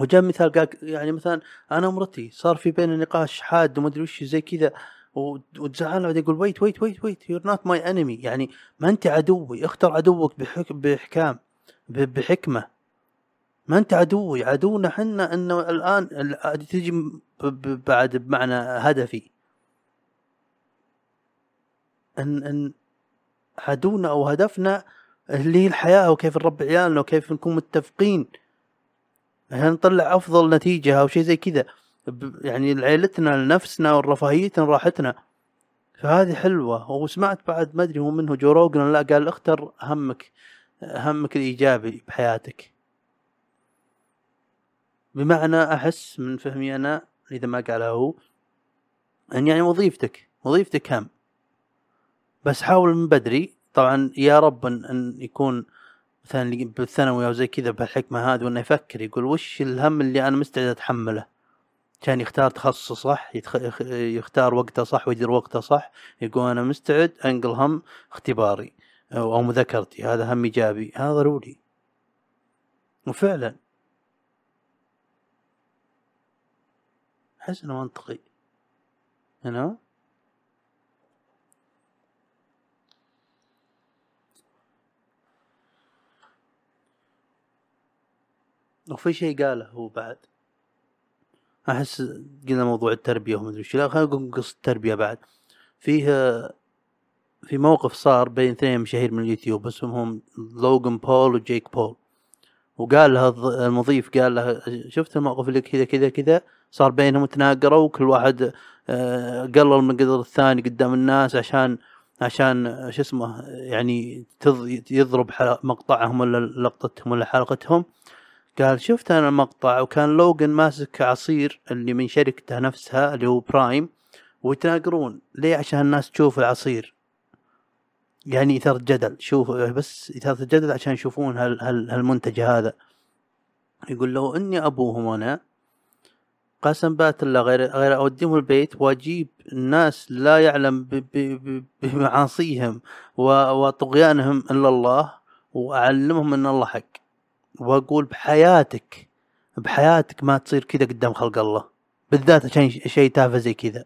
وجاء مثال قال يعني مثلا أنا ومرتي صار في بيننا نقاش حاد وما أدري وش زي كذا وتزعلنا بعدين يقول wait wait wait wait you're not my enemy يعني ما أنت عدوي اختر عدوك بحك باحكام ب- بحكمة. ما أنت عدوي عدونا حنا انه الآن ال- تجي بعد بمعنى هدفي. إن إن عدونا أو هدفنا اللي هي الحياة وكيف نربي عيالنا وكيف نكون متفقين. عشان نطلع أفضل نتيجة أو شيء زي كذا. يعني لعيلتنا لنفسنا ورفاهيتنا راحتنا. فهذه حلوة. وسمعت بعد ما أدري هو منه جو لا قال اختر همك همك الإيجابي بحياتك. بمعنى أحس من فهمي أنا إذا ما قالها هو أن يعني وظيفتك وظيفتك هم بس حاول من بدري طبعا يا رب أن, يكون مثلا بالثانوي أو زي كذا بهالحكمة هذه وأنه يفكر يقول وش الهم اللي أنا مستعد أتحمله؟ كان يختار تخصصه صح يتخ... يخ- يختار وقته صح ويدير وقته صح يقول أنا مستعد أنقل هم اختباري أو مذاكرتي هذا هم إيجابي هذا ضروري وفعلا. احس إنه منطقي. هنا وفي شيء قاله هو بعد. أحس قلنا موضوع التربية ومدري وش لا خلينا نقول قصة التربية بعد. فيه في موقف صار بين اثنين مشاهير من اليوتيوب اسمهم لوغان بول وجيك بول. وقال له الض- المضيف قال له شفت الموقف اللي كذا كذا كذا؟ صار بينهم تناقروا وكل واحد آه، قلل من قدر الثاني قدام الناس عشان عشان شو اسمه يعني يضرب مقطعهم ولا لقطتهم ولا حلقتهم. قال شفت أنا المقطع؟ وكان لوجن ماسك عصير اللي من شركته نفسها اللي هو Prime ويتناقرون. ليه؟ عشان الناس تشوف العصير. يعني إثارة جدل. شوف بس إثارة الجدل عشان يشوفون هال هال هالمنتج هذا. يقول لو إني أبوهم أنا قسم بآيات الله غير غير أوديهم البيت وأجيب الناس لا يعلم بمعاصيهم وطغيانهم إلا الله وأعلمهم أن الله حق. وأقول بحياتك بحياتك ما تصير كذا قدام خلق الله بالذات عشان شيء تافه زي كذا.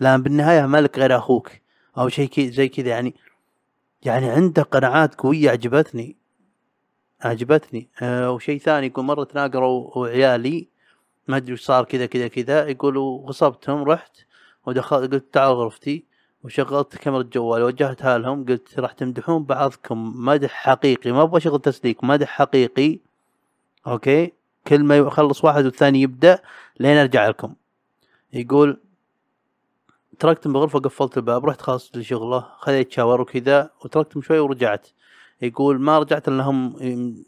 لأن بالنهاية ما لك غير أخوك أو شيء زي كذا يعني يعني عنده قناعات قوية عجبتني. عجبتني. أه وشيء ثاني يقول مرة تناقروا وعيالي ما أدري وش صار كذا كذا كذا. يقولوا غصبتهم رحت ودخلت قلت تعال غرفتي. وشغلت كاميرا الجوال وجهتها لهم قلت راح تمدحون بعضكم. مدح حقيقي ما أبغى شغل تسليك مدح حقيقي. أوكي؟ كل ما يخلص واحد والثاني يبدأ لين أرجع لكم. يقول تركتهم بغرفة قفلت الباب رحت خلصت لي شغله خذيت شاور وكذا وتركتهم شوي ورجعت. يقول ما رجعت إلا هم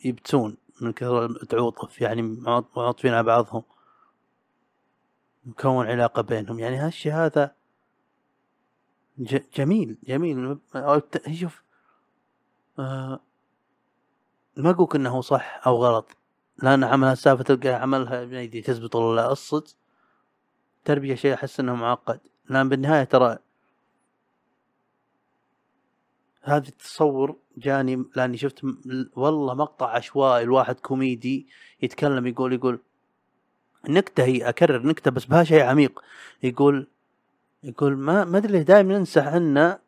يبتسون من كثر التعوطف يعني معطفين على بعضهم. مكون علاقة بينهم. يعني هالشي هذا جميل جميل. شوف آه ما أقولك إنه صح أو غلط. لأن عملها سالفة تلقى عملها ما يدري تزبط ولا لا. الصدق تربية شيء أحس إنه معقد. لأن بالنهاية ترى هذا التصور جاني لأني شفت والله مقطع عشوائي الواحد كوميدي يتكلم يقول يقول نكتة هي أكرر نكتة بس بها شيء عميق. يقول يقول ما ما أدري دائما ننسى إحنا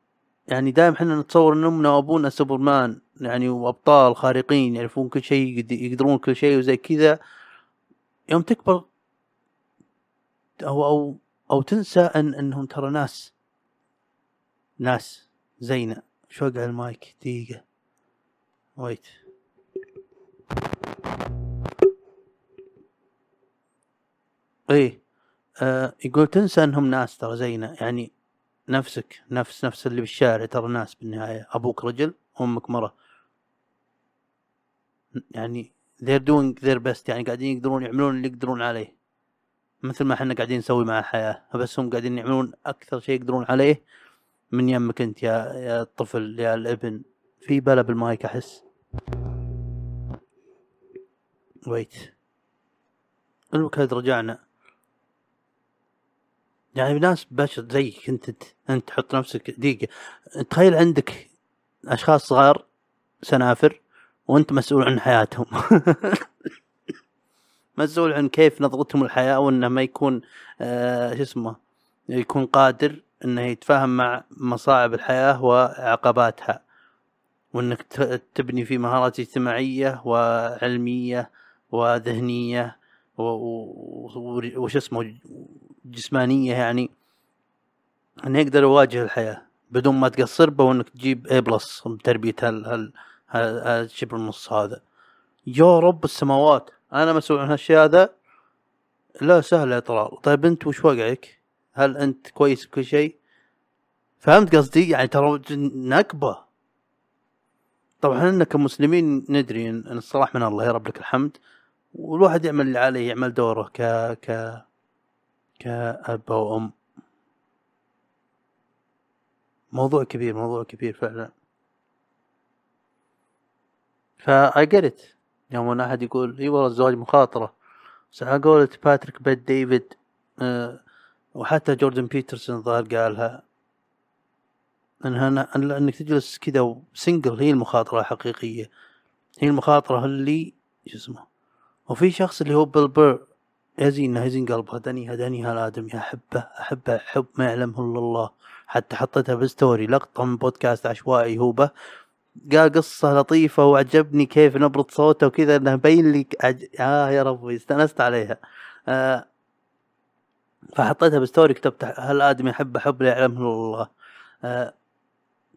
يعني دائما إحنا نتصور إن أمنا وأبونا سوبرمان يعني وأبطال خارقين يعرفون كل شيء يقد- يقدرون كل شيء وزي كذا. يوم تكبر أو أو أو تنسى أن أنهم ترى ناس ناس زينا شو وقع المايك؟ دقيقة. ويت. إيه آه يقول تنسى أنهم ناس ترى زينا يعني نفسك نفس نفس اللي بالشارع ترى ناس بالنهاية. أبوك رجل وامك مرة. يعني they're doing their best. يعني قاعدين يقدرون يعملون اللي يقدرون عليه. مثل ما إحنا قاعدين نسوي مع الحياة بس هم قاعدين يعملون أكثر شيء يقدرون عليه من يمك أنت يا يا الطفل يا الابن. في بلا بالمايك أحس. ويت الوقت رجعنا. يعني ناس بشر زيك أنت أنت, تحط نفسك دقيقة. تخيل عندك أشخاص صغار سنافر وأنت مسؤول عن حياتهم. مسؤول عن كيف نظرتهم للحياة وانه ما يكون آه شو اسمه يكون قادر إنه يتفاهم مع مصاعب الحياة وعقباتها. وإنك تبني في مهارات اجتماعية وعلمية وذهنية و- و- و- وش اسمه جسمانية يعني. إنه يقدر يواجه الحياة بدون ما تقصر به وإنك تجيب اي بلس هال- هالشبر النص هذا. يا رب السماوات أنا مسؤول عن هالشيء هذا. لا سهل طلال طيب أنت وش وقعك؟ هل أنت كويس بكل شيء؟ فهمت قصدي؟ يعني ترى نكبة. طبعا إحنا كمسلمين ندري إن الصلاح من الله يا رب لك الحمد. والواحد يعمل اللي عليه يعمل دوره ك ك كأب أو أم. موضوع كبير موضوع كبير فعلا. فأ I get it. يوم أحد يقول إي والله الزواج مخاطرة. بس على قولة باتريك بيت ديفيد وحتى جوردن بيترسون الظاهر قالها انها إنك تجلس كذا single هي المخاطرة الحقيقية. هي المخاطرة اللي شو اسمه وفي شخص اللي هو بيل بير يزين يزين قلبه هداني هداني هالادمي أحبه أحبه حب ما يعلمه إلا الله. حتى حطيتها ب story لقطة من بودكاست عشوائي هوبه قال قصة لطيفة وعجبني كيف نبرة صوته وكذا إنه مبين لي عج... آه يا ربي استأنست عليها. آه فحطيتها ب story كتبت هالادمي احبه حب لا يعلمه الله. آه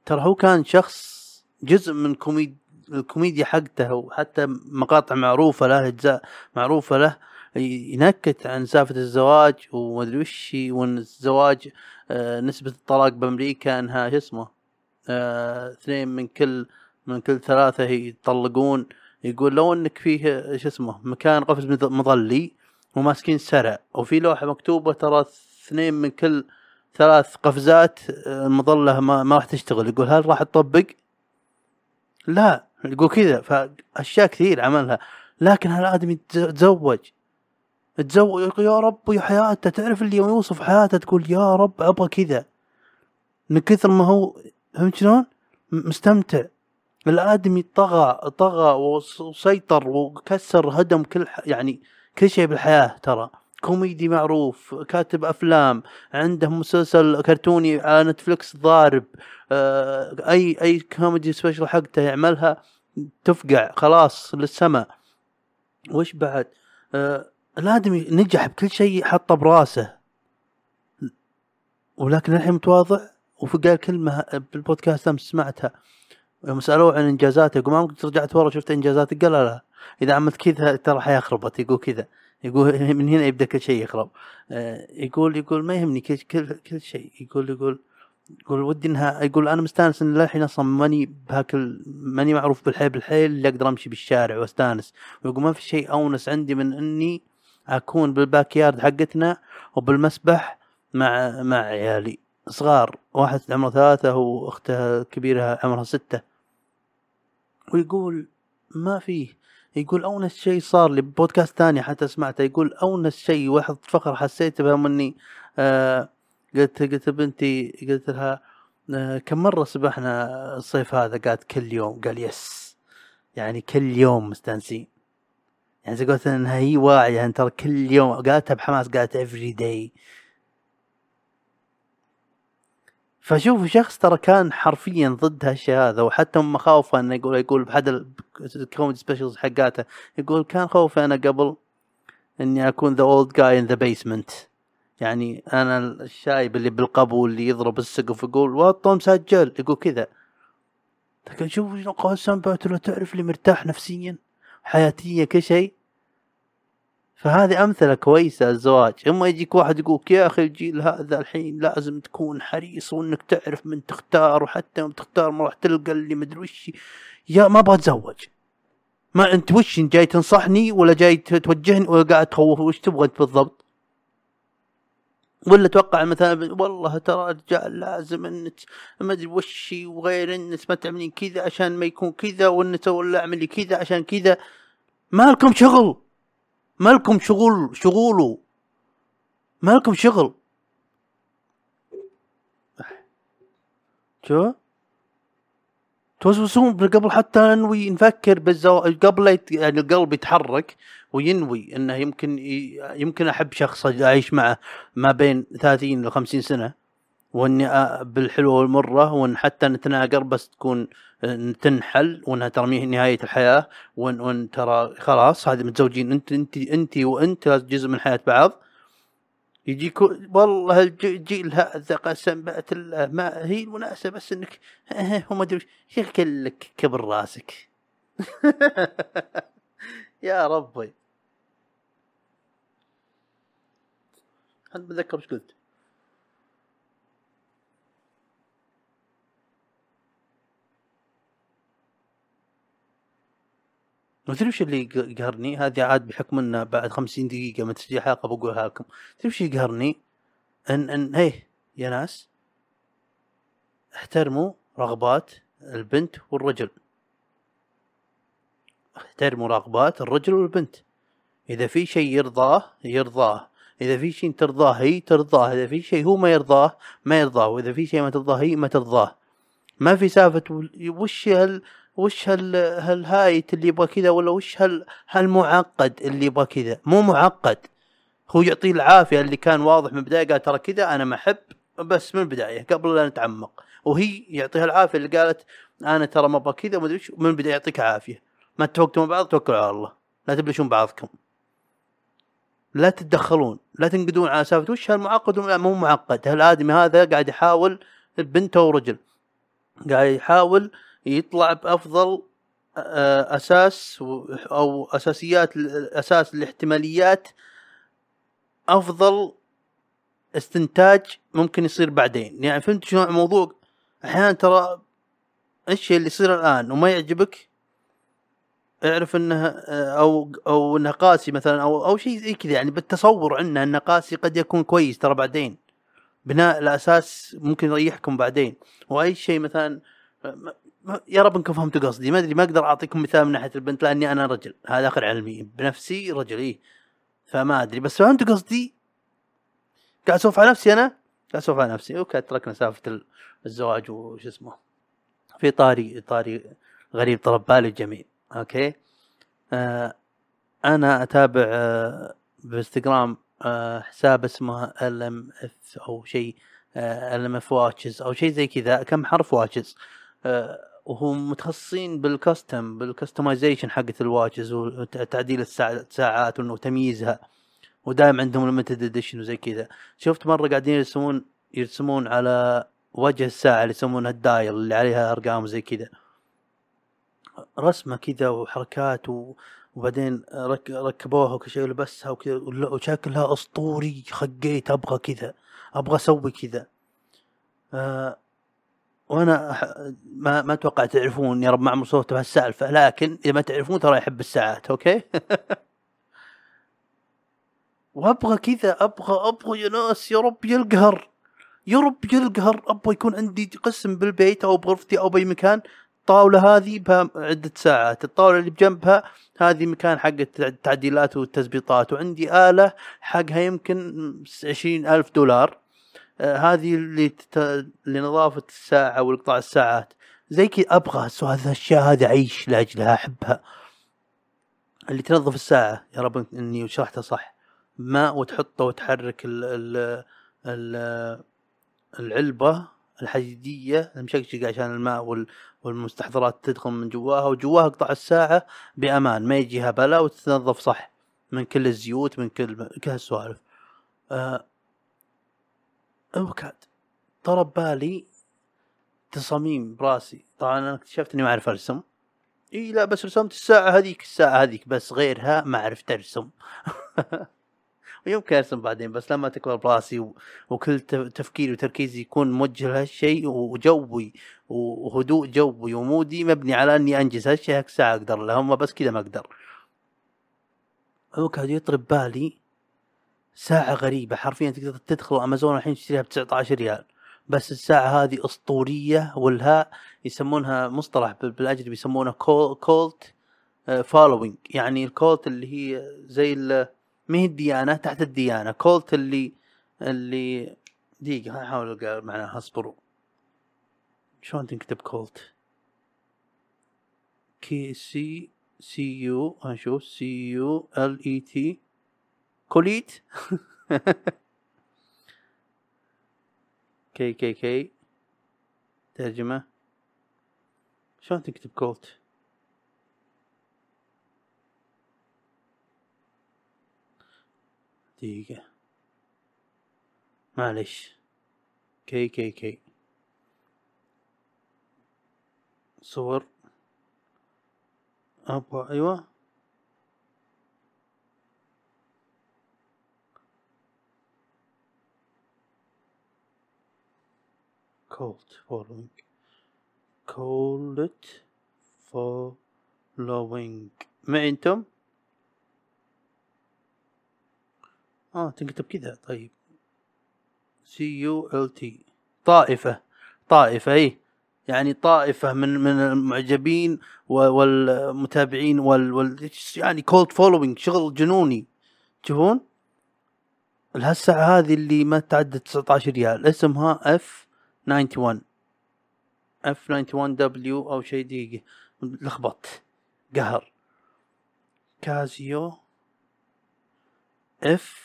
ترى هو كان شخص جزء من كوميد الكوميديا حقته وحتى مقاطع معروفة له أجزاء معروفة له ينكت عن سالفة الزواج ومدري وش وإن الزواج آه، نسبة الطلاق بأمريكا إنها شو اسمه؟ اثنين من كل من كل ثلاثة يطلقون يقول لو انك فيه آه، شو اسمه مكان قفز مظ- مظلي وماسكين سرع وفي لوحة مكتوبة ترى اثنين من كل ثلاث قفزات آه، المظلة ما, ما راح تشتغل. يقول هل راح تطبق؟ لا. يقول كذا. فأشياء كثير عملها. لكن هالادمي تز- تزوج تزوج يقول يا رب يا حياته تعرف اللي يوصف حياته تقول يا رب أبغى كذا. من كثر ما هو فهمت شلون؟ مستمتع. الآدمي طغى طغى وس- وسيطر وكسر هدم كل ح... يعني كل شيء بالحياة ترى. كوميدي معروف كاتب أفلام عنده مسلسل كرتوني على Netflix ضارب آه، أي أي comedy special حقته يعملها تفقع خلاص للسماء وش بعد؟ آه الآدمي نجح بكل شيء حطه براسه. ولكن الحين متواضع؟ وفي قال كلمة بالبودكاست أمس سمعتها. يوم سألوه عن إنجازاته يقول ما رجعت ورا شفت انجازاتك قال لا لا. إذا عملت كذا ترى حياه خربت يقول كذا. يقول من هنا يبدأ كل شيء يخرب. آه، يقول يقول ما يهمني كل كل, كل شيء. يقول يقول يقول ودي إنها يقول أنا مستأنس إن للحين أصلا ماني بهاكل ماني معروف بالحيل بالحيل اللي أقدر أمشي بالشارع وأستأنس. ويقول ما في شيء أونس عندي من إني أكون بال backyard حقتنا وبالمسبح مع مع عيالي. صغار واحد عمره ثلاثة واخته الكبيرة عمرها ستة. ويقول ما فيه. يقول اونس شيء صار لي بودكاست ثاني حتى سمعته. يقول اونس شيء واحد فخر حسيت بهم اني آه قلت قلت بنتي قلت لها آه، كم مرة سبحنا الصيف هذا؟ قالت كل يوم. قال yes. يعني كل يوم مستانسين. يعني زي قلت إنها هي واعية يعني ترى كل يوم. قالتها بحماس قالت every day فشوف شخص ترى كان حرفيا ضد هالشيء هذا وحتى هم خوفه إنه يقول يقول بحد ال comedy specials حقاته يقول كان خوفي أنا قبل إني أكون the old guy in the basement يعني أنا الشايب اللي بالقبو اللي يضرب السقف يقول وطوا المسجل يقول كذا. لكن شوف شنو قاسم لو تعرف لي مرتاح نفسيا حياتيا كل شيء فهذه أمثلة كويسة الزواج. أما يجيك واحد يقولك يا أخي الجيل هذا الحين لازم تكون حريص وإنك تعرف من تختار وحتى يوم تختار ما راح تلقى اللي مدري وش. يا ما أبغى أتزوج. ما أنت وش جاي تنصحني ولا جاي توجهني ولا قاعد تخوف؟ وش تبغى بالضبط؟ ولا توقع مثلا والله ترى الرجال لازم ان ما أدري وش وغير ان ما تعملين كذا عشان ما يكون كذا وان ولا اعملي كذا عشان كذا. ما لكم شغل. ما لكم شغل شغوله؟ ما لكم شغل؟ شو؟ توسوسون قبل حتى ننوي نفكر بالزواج قبل. يعني القلب يتحرك وينوي إنه يمكن ي... يمكن أحب شخص أعيش معه ما بين 30 ل 50 سنة. وإني. بالحلوه والمرة وإن حتى نتناقر بس تكون تنحل وإنها ترى نهاية الحياة. وإن, وإن ترى خلاص هذه متزوجين أنت أنت أنت وأنت جزء من حياة بعض. يجيك والله الجيل هذا قسم الله ما هي المناسبة بس إنك وما أدري يا كلك كبر راسك. يا ربي. هل بتذكر إيش قلت؟ تدري وش اللي يقهرني؟ هذه عاد بحكم إنه بعد خمسين دقيقة من تسجيل حلقة بقولها لكم تدري وش يقهرني؟ إن إن هيه يا ناس. احترموا رغبات البنت والرجل. احترموا رغبات الرجل والبنت. إذا في شيء يرضاه يرضاه. إذا في شيء ترضاه هي ترضاه. إذا في شيء هو ما يرضاه ما يرضاه. وإذا في شيء ما ترضاه هي ما ترضاه. ما في سالفة وش هال وش هال هالهايت اللي يبغى كذا ولا وش هال هالمعقد اللي يبغى كذا؟ مو معقد. هو يعطيه العافية اللي كان واضح من البداية قال ترى كذا أنا ما أحب بس من البداية قبل لا نتعمق. وهي يعطيها العافية اللي قالت أنا ترى ما أبغى كذا وما من البداية يعطيك عافية. ما تتوقتوا مع بعض؟ توكلوا على الله. لا تبلشون بعضكم. لا تتدخلون لا تنقدون على سالفة وش هالمعقد مو معقد. هالآدمي هذا قاعد يحاول بنته ورجل قاعد يحاول يطلع بأفضل أساس أو أساسيات أساس الاحتماليات أفضل استنتاج ممكن يصير بعدين. يعني فهمت شنو الموضوع أحيانا ترى الشيء اللي يصير الآن وما يعجبك؟ اعرف إنه أو أو انه قاسي مثلا أو أو شيء زي كذا. يعني بالتصور عنه إنه قاسي قد يكون كويس ترى بعدين. بناء الاساس ممكن يريحكم بعدين. وأي شيء مثلا يا رب إنكم فهمتوا قصدي. ما أدري ما أقدر أعطيكم مثال من ناحية البنت لأني أنا رجل. هذا آخر علمي. بنفسي رجل إيه. فما أدري. بس فهمتوا قصدي؟ قاعد أسولف على نفسي أنا؟ قاعد أسولف على نفسي. أوكي تركنا سالفة الزواج وش اسمه. في طاري طاري غريب طلب بالي الجميع. أوكي؟ آه أنا أتابع آه بإنستغرام آه حساب اسمه ال ام اف أو شيء ال MF watches أو شيء زي كذا. كم حرف watches آه وهم متخصصين بال custom بال customization حقت ال watches وتعديل الساعات وتمييزها ودائما عندهم limited edition وزي كذا. شفت مرة قاعدين يرسمون يرسمون على وجه الساعة اللي يسمونها ال dial اللي عليها أرقام وزي كذا. رسمة كذا وحركات و... وبعدين رك... ركبوها وكل شيء ولبسها وكذا. وشكلها أسطوري خقيت أبغى كذا أبغى أسوي كذا. آه وأنا ما ما أتوقع تعرفون يا رب معمر صوته بهالسالفه لكن إذا ما تعرفون ترى يحب الساعات أوكي؟ وأبغى كذا أبغى أبغى يا ناس يا رب يلقهر يا رب يلقهر أبغى يكون عندي قسم بالبيت أو بغرفتي أو بأي مكان الطاولة هذه بها عدة ساعات الطاولة اللي بجنبها هذه مكان حق التعديلات والتزبيطات وعندي آلة حقها يمكن عشرين ألف دولار. هذه اللي تت... لنظافه الساعة والقطاع الساعات. زي كذا أبغى سو- هذه أعيش لأجلها أحبها. اللي تنظف الساعة يا رب إني شرحتها صح. ماء وتحطه وتحرك ال ال ال العلبة الحديدية المشقشقه عشان الماء وال والمستحضرات تدخل من جواها وجواها قطع الساعة بأمان ما يجيها بلا وتتنظف صح. من كل الزيوت من كل كل هالسوالف. آه أوكاد. طرب بالي تصاميم براسي. طبعا أنا اكتشفت إني ما أعرف أرسم. إي لا بس رسمت الساعة هذيك. الساعة هذيك بس غيرها ما عرفت أرسم. ويمكن أرسم بعدين بس لما تكبر براسي. وكل تف- تفكيري وتركيزي يكون موجه لهالشيء وجوي وهدوء جوي ومودي مبني على إني أنجز هالشيء. هيك ساعة أقدر لها هم بس كذا ما أقدر. أوكاد طرت ببالي ساعة غريبة. حرفيا تقدر تدخل أمازون الحين تشتريها ب 19 ريال. بس الساعة هذه أسطورية ولها يسمونها مصطلح بال- بالأجنبي يسمونه cult following يعني ال cult اللي هي زي ما هي الديانة؟ تحت الديانة. cult اللي اللي دقيقة أحاول ألقى معناها. اصبروا. شلون تنكتب كولت كي سي سي يو هنشوف سي يو ال اي تي كوليت. كي كي كي ترجمة. شلون تكتب كولت؟ دقيقة. معلش. كي كي كي صور. أبغى أيوة. Cold following. Cold following. معي أنتم آه تكتب كذا طيب. C U L T طائفة. طائفة اي يعني طائفة من من المعجبين والمتابعين وال, وال يعني cult following شغل جنوني. تشوفون؟ الهالساعة هذه اللي ما تعدى 19 ريال. اسمها F 91 F 91 W أو شيء دقيقة. لخبط. قهر. Casio. F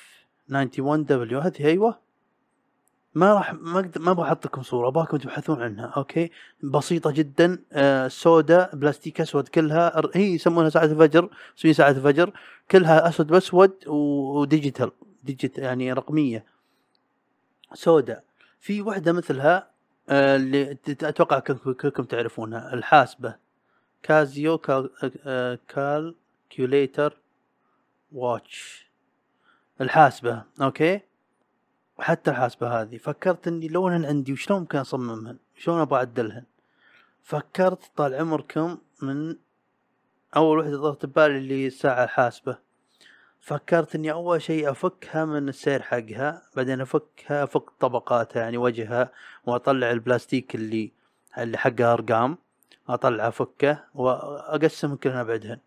91 W. هذه أيوه. ما راح ما ما أبغى أحط لكم صورة. أبغاكم تبحثون عنها. okay. بسيطة جدا. آه سوداء بلاستيك أسود كلها هي يسمونها ساعة الفجر. يسمونها ساعة الفجر. كلها أسود بأسود و digital. digital يعني رقمية. سوداء. في واحدة مثلها آه اللي أتوقع كلكم تعرفونها الحاسبة. Casio cal آه watch. الحاسبة okay؟ وحتى الحاسبة هذه. فكرت إني لونهن عندي وشلون ممكن أصممهن؟ شلون أبغى أعدلهن؟ فكرت طال عمركم من أول وحدة طقت ببالي اللي هي الساعة الحاسبة. فكرت إني أول شيء أفكها من السير حقها بعدين أفكها أفك طبقاتها يعني وجهها وأطلع البلاستيك اللي اللي حقها أرقام أطلع أفكه وأقسم كلهن ابعدهن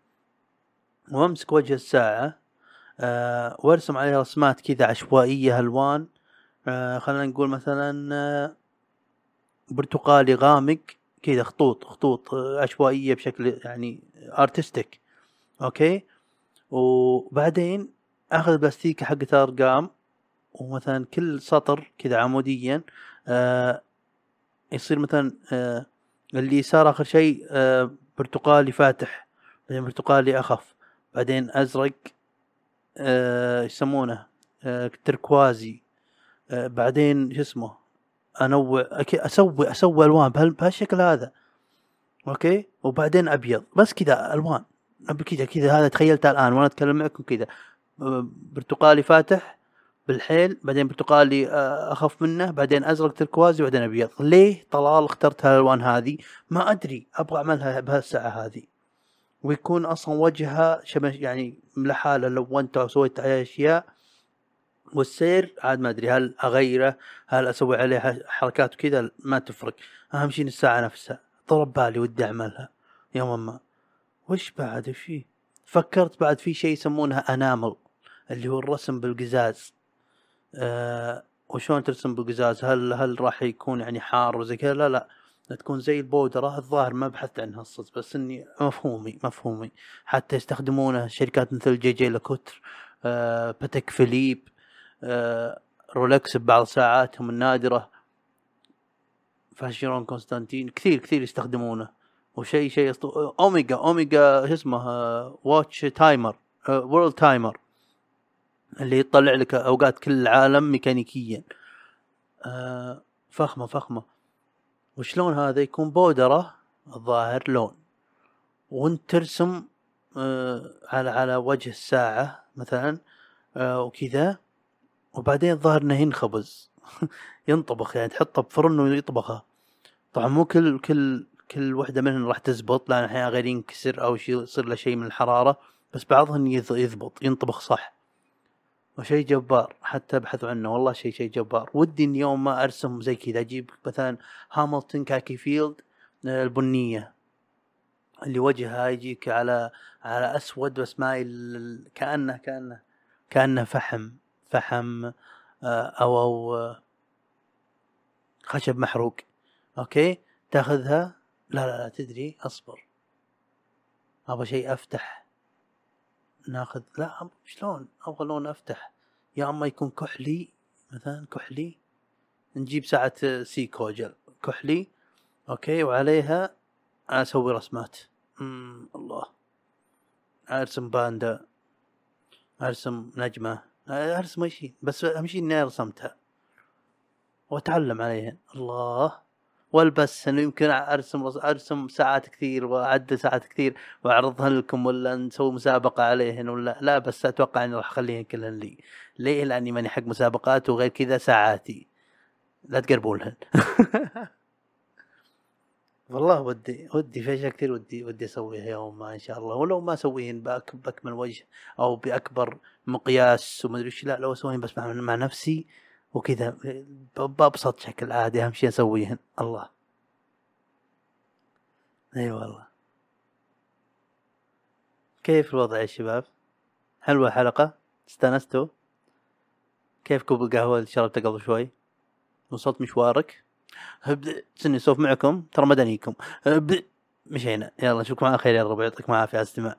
وأمسك وجه الساعة آه وأرسم عليها رسمات كذا عشوائية الوان آه خلينا نقول مثلا آه برتقالي غامق كذا خطوط خطوط عشوائية بشكل يعني artistic okay؟ وبعدين أخذ بلاستيكة حقت ارقام ومثلا كل سطر كذا عموديا آه يصير مثلا آه اللي صار آخر شيء آه برتقالي فاتح بعدين برتقالي أخف بعدين أزرق آه، يسمونه آه، تركوازي آه، بعدين شو اسمه أنوع أسوي أسوي ألوان بهال- بهالشكل هذا أوكي؟ وبعدين أبيض بس كذا ألوان. كذا كذا. هذا تخيلتها الآن وأنا أتكلم معكم كذا آه، برتقالي فاتح بالحيل بعدين برتقالي أخف منه بعدين أزرق تركوازي بعدين أبيض. ليه طلال اخترت هالألوان هذه؟ ما أدري. أبغى أعملها بهالساعة هذه. ويكون أصلا وجهها شبه يعني لحاله لونته وسويت عليه أشياء. والسير عاد ما أدري هل أغيره؟ هل أسوي عليه حركات وكذا؟ ما تفرق. أهم شيء الساعة نفسها. طرت ببالي ودي أعملها. يوما ما. وش بعد وش فيه فكرت بعد في شيء يسمونها enamel اللي هو الرسم بالقزاز. آه وشلون ترسم بقزاز هل هل راح يكون يعني حار وزي كذا؟ لا لا. تكون زي البودرة الظاهر ما بحثت عنها الصدق بس إني مفهومي مفهومي. حتى يستخدمونه شركات مثل جي Jaeger-LeCoultre آه Patek Philippe آه Rolex ببعض ساعاتهم النادرة. Vacheron Constantin كثير كثير يستخدمونه. وشيء شيء أسطو... Omega Omega اسمه آه، watch timer world timer اللي يطلع لك أوقات كل العالم ميكانيكيا. آه فخمه فخمة. وشلون هذا؟ يكون بودرة الظاهر لون. وانت ترسم آه على على وجه الساعة مثلا آه وكذا. وبعدين الظاهر انه ينخبز. ينطبخ يعني تحطه بفرن ويطبخه. طبعا مو كل كل كل وحدة منهم راح تزبط لأن أحيانا غير ينكسر أو شيء يصير له شيء من الحرارة بس بعضهم يض- يضبط ينطبخ صح. وشيء جبار حتى ابحثوا عنه والله شيء شيء جبار. ودي ان يوم ما أرسم زي كذا أجيب مثلا هاملتون كاكي فيلد آه، البنية. اللي وجهها يجيك على على أسود بس مايل كأنه كأنه كأنه فحم فحم آه، أو أو آه، خشب محروق. okay؟ تأخذها لا لا لا تدري أصبر. أبغى شيء أفتح. ناخذ لا شلون؟ أبغى لون أفتح. يا أما يكون كحلي مثلا كحلي. نجيب ساعة Seiko جل كحلي أوكي وعليها أسوي رسمات. امم الله. أرسم باندا. أرسم نجمة. أرسم أي شيء بس أهم شيء إني رسمتها وأتعلم عليها. الله. والبس إنه يمكن أرسم رس- أرسم ساعات كثير وأعدل ساعات كثير وأعرضها لكم ولا نسوي مسابقة عليهن ولا لا بس أتوقع إني راح أخليهن كلهن لي. ليه؟ لأني ماني حق مسابقات وغير كذا ساعاتي. لا تقربونهن والله ودي ودي في أشياء كثير ودي ودي أسويها يوم ما إن شاء الله. ولو ما أسويهن بأكمل وجه أو بأكبر مقياس وما أدري إيش لا لو أسويهن بس مع, مع نفسي وكذا ب- بأبسط شكل عادي أهم شيء أسويهن. الله. إي والله. كيف الوضع يا شباب؟ حلوة الحلقة؟ استأنستوا؟ كيف كوب القهوة اللي شربته قبل شوي؟ وصلت مشوارك؟ هب- سني سوف معكم؟ ترى مدنيكم. هب- مشينا. يلا نشوفكم على خير يا رب يعطيكم العافية على الاستماع.